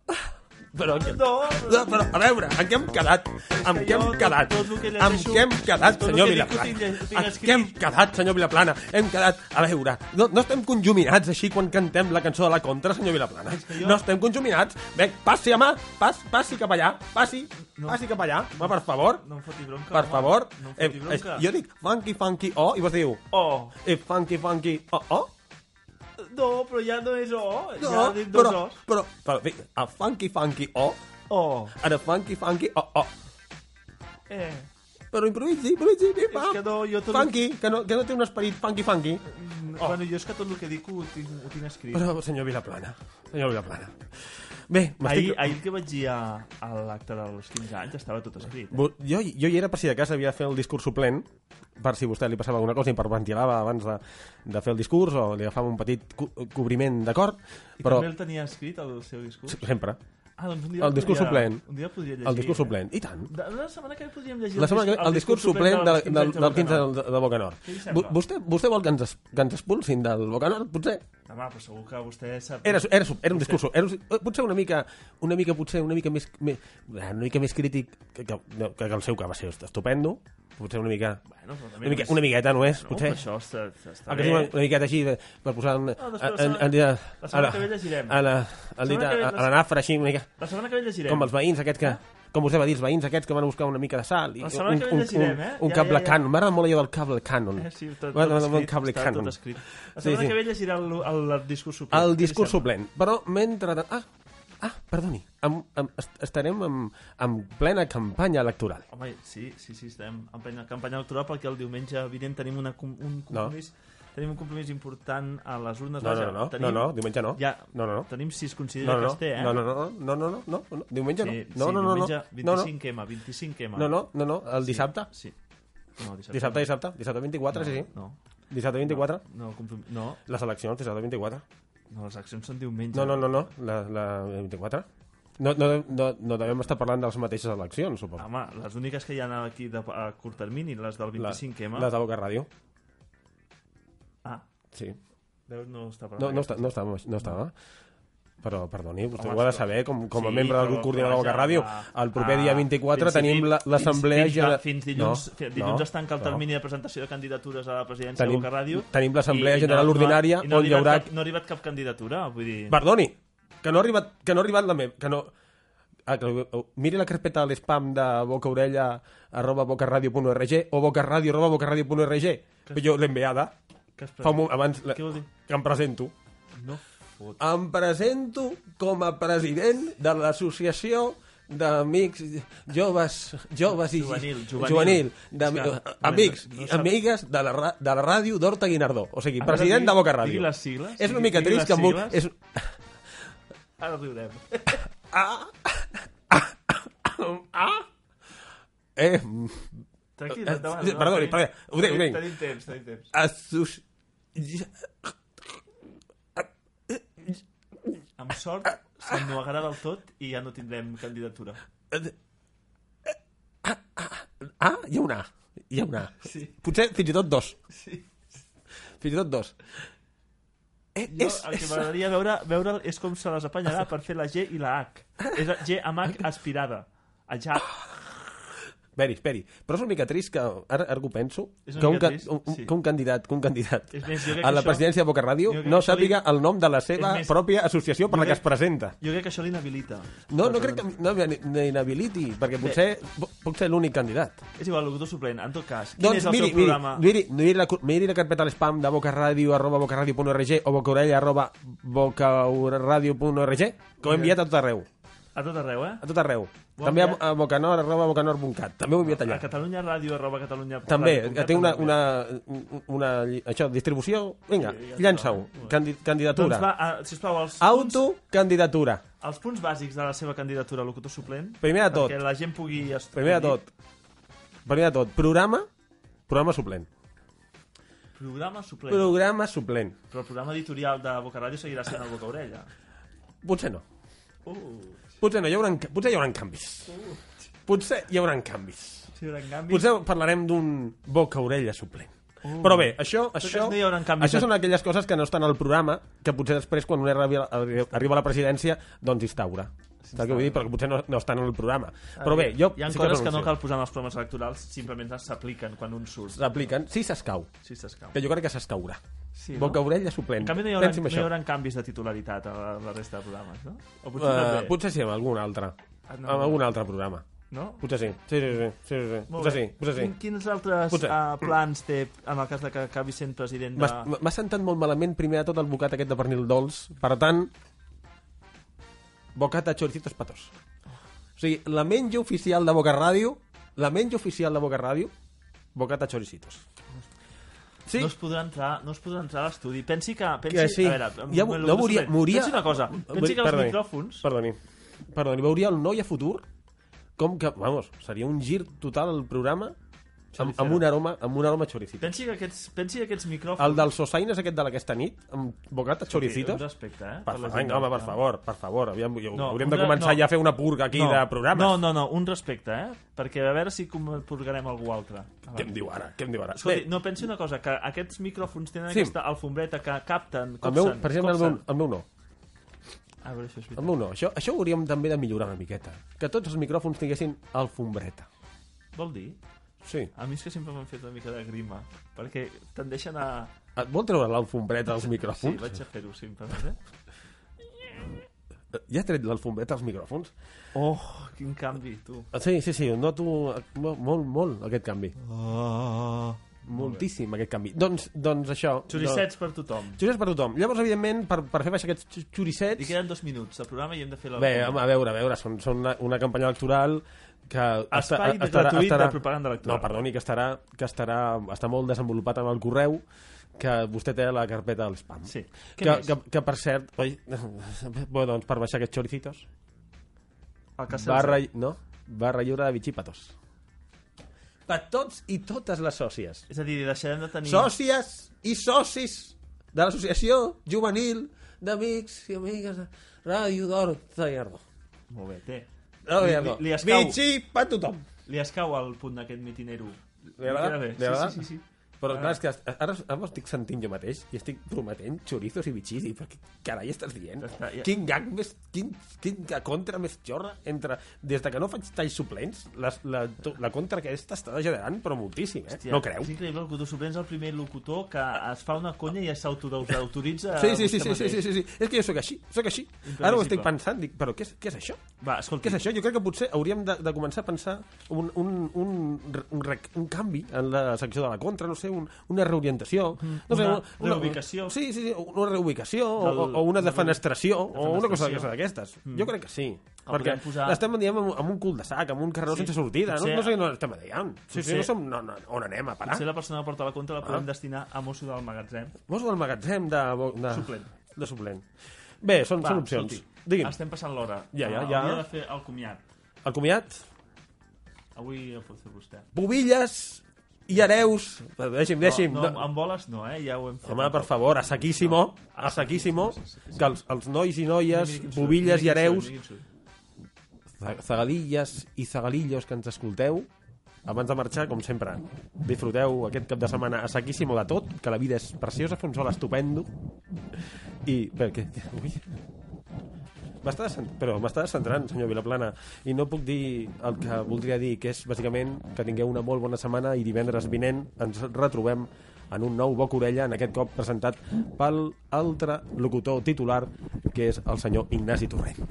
Però. No, no, però, a veure, en què hem quedat? En què hem quedat? En què hem quedat, senyor Vilaplana? En què hem quedat, senyor Vilaplana? Hem quedat... A veure, no, no estem conjuminats així quan cantem la cançó de la contra, senyor Vilaplana. No estem conjuminats. Bé, passi, home, pas, passi cap allà, passi, No. passi cap allà, home, per favor. No em foti bronca, Per favor. No em Eh, foti eh, bronca. jo dic funky, funky, oh, i vos diu... Oh. Eh, funky, funky, oh, oh. No, però ja no és oh. No, ja dic dos però, os. però, però, bé, a funky, funky, oh. Oh. Ara funky, funky, oh, oh. Eh. Però improvisi, improvisi, pim, És pam. que no, jo tot... Funky, que no, que no té un esperit funky, funky. Oh. Bueno, jo és que tot el que dic ho tinc, ho tinc escrit. Però, senyor Vilaplana, senyor Vilaplana. Bé, Ahir, ahir que vaig dir a, a l'acte dels 15 anys estava tot escrit. Eh? Jo, jo hi era per si de cas havia de fer el discurs suplent, per si a vostè li passava alguna cosa i per ventilava abans de, de fer el discurs o li agafava un petit co cobriment d'acord, I però també el tenia escrit, el seu discurs? sempre. Ah, doncs un dia El discurs podria, suplent. Un dia podria llegir. El discurs suplent, i tant. De, la setmana que ve podríem llegir La setmana que ve, el discurs suplent del, del, del 15 del... del, de Bocanor. Què li Vo- sembla? Vostè, vostè vol que ens, que ens expulsin del Bocanor, potser? Home, però segur que vostè sap... Era, era, era un discurs, era, eh, potser una mica, una mica, potser una mica més, més una mica més crític que, que, que, que el seu, que va ser estupendo, potser una mica, Bueno, una, mica només- una miqueta No, potser. però això està, està Ah, bé. sí, una, una miqueta així, de, per posar un, No, després la en- setmana- en- en- la setmana que ve llegirem. a la, dit, a, ve- a la nafra, així, una mica, La setmana que ve llegirem. com els veïns aquests que, com vostè va dir, els veïns aquests que van a buscar una mica de sal. I La setmana un, que ve un, llegirem, un, eh? un Ja, cable ja, ja. canon. M'agrada molt allò del cable canon. Eh, sí, tot, tot, escrit, cable està canon. tot escrit. La Sí, setmana sí. que ve llegirà el, el, el discurs suplent. El discurs suplent. Però mentre... Ah, Ah, perdoni, am, amb, estarem en, en plena campanya electoral. Home, sí, sí, sí, estem en plena campanya electoral perquè el diumenge vinent tenim una, un compromís... No. Tenim un compromís important a les urnes. No, no, no, no, tenim, no, no diumenge no. Ja, no, no, no. Tenim si es considera no, no, que es té, eh? No, no, no, no, no, no, no, no diumenge sí, no. No, sí, no, no, diumenge no, 25M, no. 25M. No, no, no, no, el dissabte. Sí, sí. No, dissabte, dissabte, dissabte, dissabte 24, no, sí, sí. No. Dissabte 24? No, no, no. Les eleccions, dissabte 24 no, les accions són diumenge. No, no, no, no, la, la 24. No, no, no, no devem estar parlant de les mateixes eleccions, suposo. Home, les úniques que hi ha aquí de, a curt termini, les del 25M. Les de Boca Ràdio. Ah, Sí. veus, no està parlant No, no, està, no, estava, no estava. Però, perdoni, vostè Home, ho ha de saber, com, com a Sí, membre del grup coordinador de Ràdio. El proper Ah, dia 24 principi- tenim la- l'assemblea... fins, fins, fins dilluns, No, fi- dilluns no, es tanca el no. termini de presentació de candidatures a la presidència Tenim- de Boca Ràdio. tenim l'assemblea general no- ordinària no ha on hi haurà- Cap, no ha arribat cap candidatura, vull dir... Perdoni, que no ha arribat, que no ha arribat la meva... Que no... Ah, que, miri la carpeta de l'espam de bocaorella arroba bocaradio.org o bocaradio arroba bocaradio.org jo l'he enviada fa un, mo- abans que em presento No. Em presento com a president de l'associació d'amics joves, joves i Juvenil, juvenil. juvenil de, que- amics no i sap- amigues de la, de la ràdio d'Horta Guinardó o sigui, A veure, president digui- de Boca digui Ràdio les sigles, és una digui- mica digui trist que sigles. és, Ara riurem. eh, Tranquil, Eh, endavant. eh, no, perdoni, perdoni, ho dic, ho dic. Tenim temps, tenim temps. associ... Amb sort, s'ennuegarà del tot i ja no tindrem candidatura. Ah, hi ha una. Hi ha una. Sí. Potser fins i tot dos. Sí. Fins i tot dos. Eh, Jo, és, el que m'agradaria veure, veure és com se les apanyarà per fer la G i la H. És G amb H aspirada. A ja. Esperi, esperi. Però és una mica trist que, ara, ara que ho penso, que un, trist, un, sí. que un candidat, que un candidat És més, a la això- presidència de Boca Ràdio no això li- sàpiga el nom de la seva És més, pròpia associació per la que crec- es presenta. Jo crec que això l'inhabilita. No, no crec que no, ni- ni inhabiliti, perquè potser puc ser l'únic candidat. És igual, locutor suplent. En tot cas, quin Doncs és el miri, seu miri, programa? miri, miri, la, miri la carpeta a l'espam de bocaradio arroba bocaradio.org o bocaorella arroba bocauradio.org que ho he enviat a tot arreu. A tot arreu, eh? A tot arreu. Ha També a, enviat? a bocanor arroba bocanor.cat. També ho he enviat allà. A Catalunya Ràdio, arroba Catalunya També, Ràdio que té una, cat, una, una, això, distribució, vinga, Sí, ja llança-ho. Candi candidatura. Doncs va, uh, sisplau, els punts, Autocandidatura. els punts bàsics de la seva candidatura a locutor suplent. Primer de tot. Perquè la gent pugui. Primer de tot, primer de tot, programa, programa suplent. Programa suplent. Programa suplent. Però el programa editorial de Boca Ràdio seguirà sent el Boca Orella. Potser no. Uh, Potser no, hi haurà, potser hi haurà canvis. Potser hi haurà canvis. si hi haurà canvis... Potser parlarem d'un boca-orella suplent. Però bé, això, això, no hi haurà canvis això són aquelles coses que no estan al programa, que potser després, quan un arriba, arriba a la presidència, doncs instaura. Saps què vull dir? Perquè potser no, no estan en el programa. Però bé, jo... Hi ha sí coses que no renuncio. cal posar en els programes electorals, simplement s'apliquen quan un surt. S'apliquen, sí s'escau. Sí, s'escau. Que jo crec que s'escaurà. Sí, no? Boca-orella suplent. En canvi, no hi, haurà, no hi haurà canvis de titularitat a la, la resta de programes, no? O potser Uh, també. potser sí, amb algun altre. Ah, no. Amb algun altre programa. No? Potser sí. Sí, sí, sí. sí, sí. Potser sí, potser sí. Quin, quins altres Potser. uh, plans té en el cas de que acabi sent president de... M'ha m'ha sentat molt malament primer de tot el bocat aquest de pernil dolç. Per tant, bocata choricitos patos. O sigui, la menja oficial de Boca Ràdio, la menja oficial de Boca Ràdio, bocata choricitos. Sí, No es podrà entrar, no es podrà entrar a l'estudi. Pensi que... Pensi, que sí. A veure, ja, no suplent. moria... Pensi una cosa. Pensi que els Perdoni, micròfons... Perdoni, perdoni, veuria el noi a futur com que, vamos, seria un gir total al programa amb, amb, un aroma, amb un aroma choricito. Pensi que aquests, pensi que aquests micròfons... El dels sosaines aquest de aquesta nit, amb bocata choricitos... Un respecte, eh? Per per vinga, home, del per favor, per favor. Aviam, no, No, hauríem de començar no. ja a fer una purga aquí no, de programes. No, no, no, un respecte, eh? Perquè a veure si purgarem algú altre. Què em diu ara? Què em diu ara? Escolti, Bé, no, pensi una cosa, que aquests micròfons tenen Sí. aquesta alfombreta que capten, el meu, copsen, per exemple, el meu, copsen. el meu no. A veure, això és El veritat. meu no. Això, això hauríem també de millorar una miqueta. Que tots els micròfons tinguessin alfombreta. Vol dir? Sí. A mi és que sempre m'han fet una mica de grima, perquè tendeixen a... Et vol treure l'alfombreta als Sí, micròfons? vaig a fer-ho sempre, eh? Ja has tret l'alfombreta als micròfons? Oh, quin canvi, tu. Sí, sí, sí, noto molt, molt, aquest canvi. Oh. Moltíssim, aquest canvi. Doncs, doncs això... Xuricets per tothom. Xuricets per tothom. Llavors, evidentment, per, per fer baixar aquests xu- xuricets... I queden dos minuts de programa i hem de fer la... Bé, a veure, a veure, són, són una, una campanya electoral que Espai gratuït de propaganda electoral. No, perdoni, que estarà, que estarà, està molt desenvolupat en el correu que vostè té a la carpeta del spam. Sí. Que, que, que, per cert... Oi, bueno, doncs per baixar aquests choricitos, El que barra, no, barra lliure de bitxípatos. Per tots i totes les sòcies. És a dir, deixarem de tenir... Sòcies i socis de l'associació juvenil d'amics i amigues de Ràdio d'Or de Llardó. Molt bé, té. Li- Llardó. li escau. Bitxí per tothom. Li escau al punt d'aquest mitinero. Li. Li agrada? Sí, sí, sí. sí. Però clar, és que ara, ara estic sentint jo mateix i estic prometent xorizos i bitxis i per què carai estàs dient? Està, ja. Quin gag més... Quin, quin contra més xorra entre... Des de que no faig talls suplents, les, la, to- la contra aquesta està degenerant, però moltíssim, eh? Hòstia, no creu? És increïble, el locutor suplent és el primer locutor que es fa una conya i s'autoritza Sí, sí, sí, sí, sí, sí, sí, sí. És que jo sóc així, sóc així. Ara ho estic pensant, dic, però què és, què és això? Va, escolti. Què és això? Jo crec que potser hauríem de, de començar a pensar un, un, un, un, rec- un canvi en la secció de la contra, no sé, un, una reorientació. No sé, Una una, reubicació. Sí, sí, sí, una reubicació Del- o, o una defenestració o una cosa d'aquestes. Mm. Jo crec que sí. El perquè podem posar- l'estem dient amb, amb un cul de sac, amb un carreró Sí. sense sortida. No, Potser- no sé què no estem dient. Sí, sí, no som no, no, on anem a parar. Potser la persona que porta la contra la podem Ah. destinar a mosso del magatzem. Mosso del magatzem de... de Suplent. De suplent. Bé, són, Va, són opcions. escolti, Digui'm. Estem passant l'hora. Ja, ja, Ah, ja. Hauria de fer el comiat. El comiat, Avui el pot fer vostè. Pubilles i hereus... Deixi'm, deixi'm. No, no, amb boles no, eh? Ja ho hem fet. Home, per favor, a saquíssimo, a saquíssimo, que els, els nois i noies, pubilles i hereus, za- zagadilles i zagalillos que ens escolteu, abans de marxar, com sempre, disfruteu aquest cap de setmana a saquíssimo de tot, que la vida és preciosa, fa un sol estupendo, i... Per què? Ui. Però m'està descentrant, senyor Vilaplana, i no puc dir el que voldria dir, que és bàsicament que tingueu una molt bona setmana i divendres vinent ens retrobem en un nou Boc Orella, en aquest cop presentat pel altre locutor titular, que és el senyor Ignasi Torrent.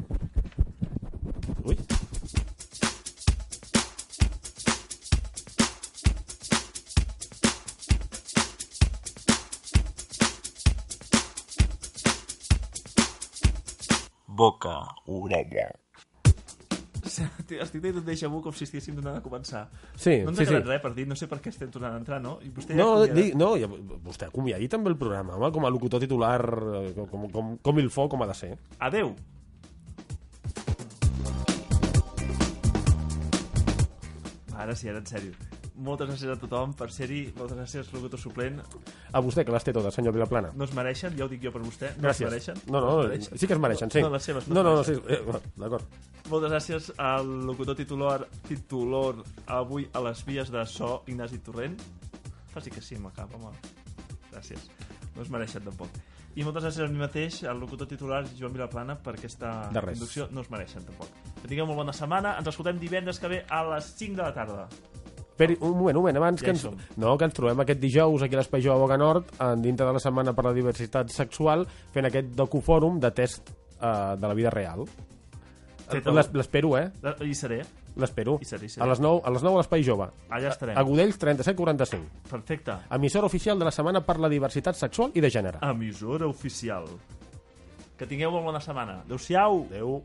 Boca orella. Estic tenint un déjà vu com si estiguéssim tornant a començar. Sí, no ens sí, ha quedat sí. res per dir, no sé per què estem tornant a entrar, no? I vostè No, ja di, no, ja, vostè acomiadi també el programa, home, com a locutor titular, eh, com, com, com il fo, com ha de ser. Adeu. Ara sí, ara en sèrio. Moltes gràcies a tothom per ser-hi, moltes gràcies locutor suplent. A vostè, que les té totes, senyor Vilaplana. No es mereixen, ja ho dic jo per vostè. No Gràcies. es mereixen. No, no, es mereixen. sí que es mereixen, sí. No, les seves No, no, no, sí, eh, d'acord. Moltes gràcies al locutor titular, titular avui a les vies de so, Ignasi Torrent. Faci que sí cap, home. Gràcies. No es mereixen, tampoc. I moltes gràcies a mi mateix, al locutor titular Joan Vilaplana, per aquesta inducció. No es mereixen, tampoc. Que tingueu molt bona setmana. Ens escoltem divendres que ve a les 5 de la tarda. Esperi, un moment, un moment, abans Ja que ens, no, que ens trobem aquest dijous aquí a l'Espai Jove Boca Nord, en dintre de la Setmana per la Diversitat Sexual, fent aquest docufòrum de test uh, de la vida real. L'espero, eh? Hi seré. L'espero. Hi seré, hi seré. A les 9 a les 9 a l'Espai Jove. Allà estarem. A Godells 3745. Perfecte. Emissora oficial de la Setmana per la Diversitat Sexual i de Gènere. Emissora oficial. Que tingueu molt bona setmana. Adéu-siau. Adéu.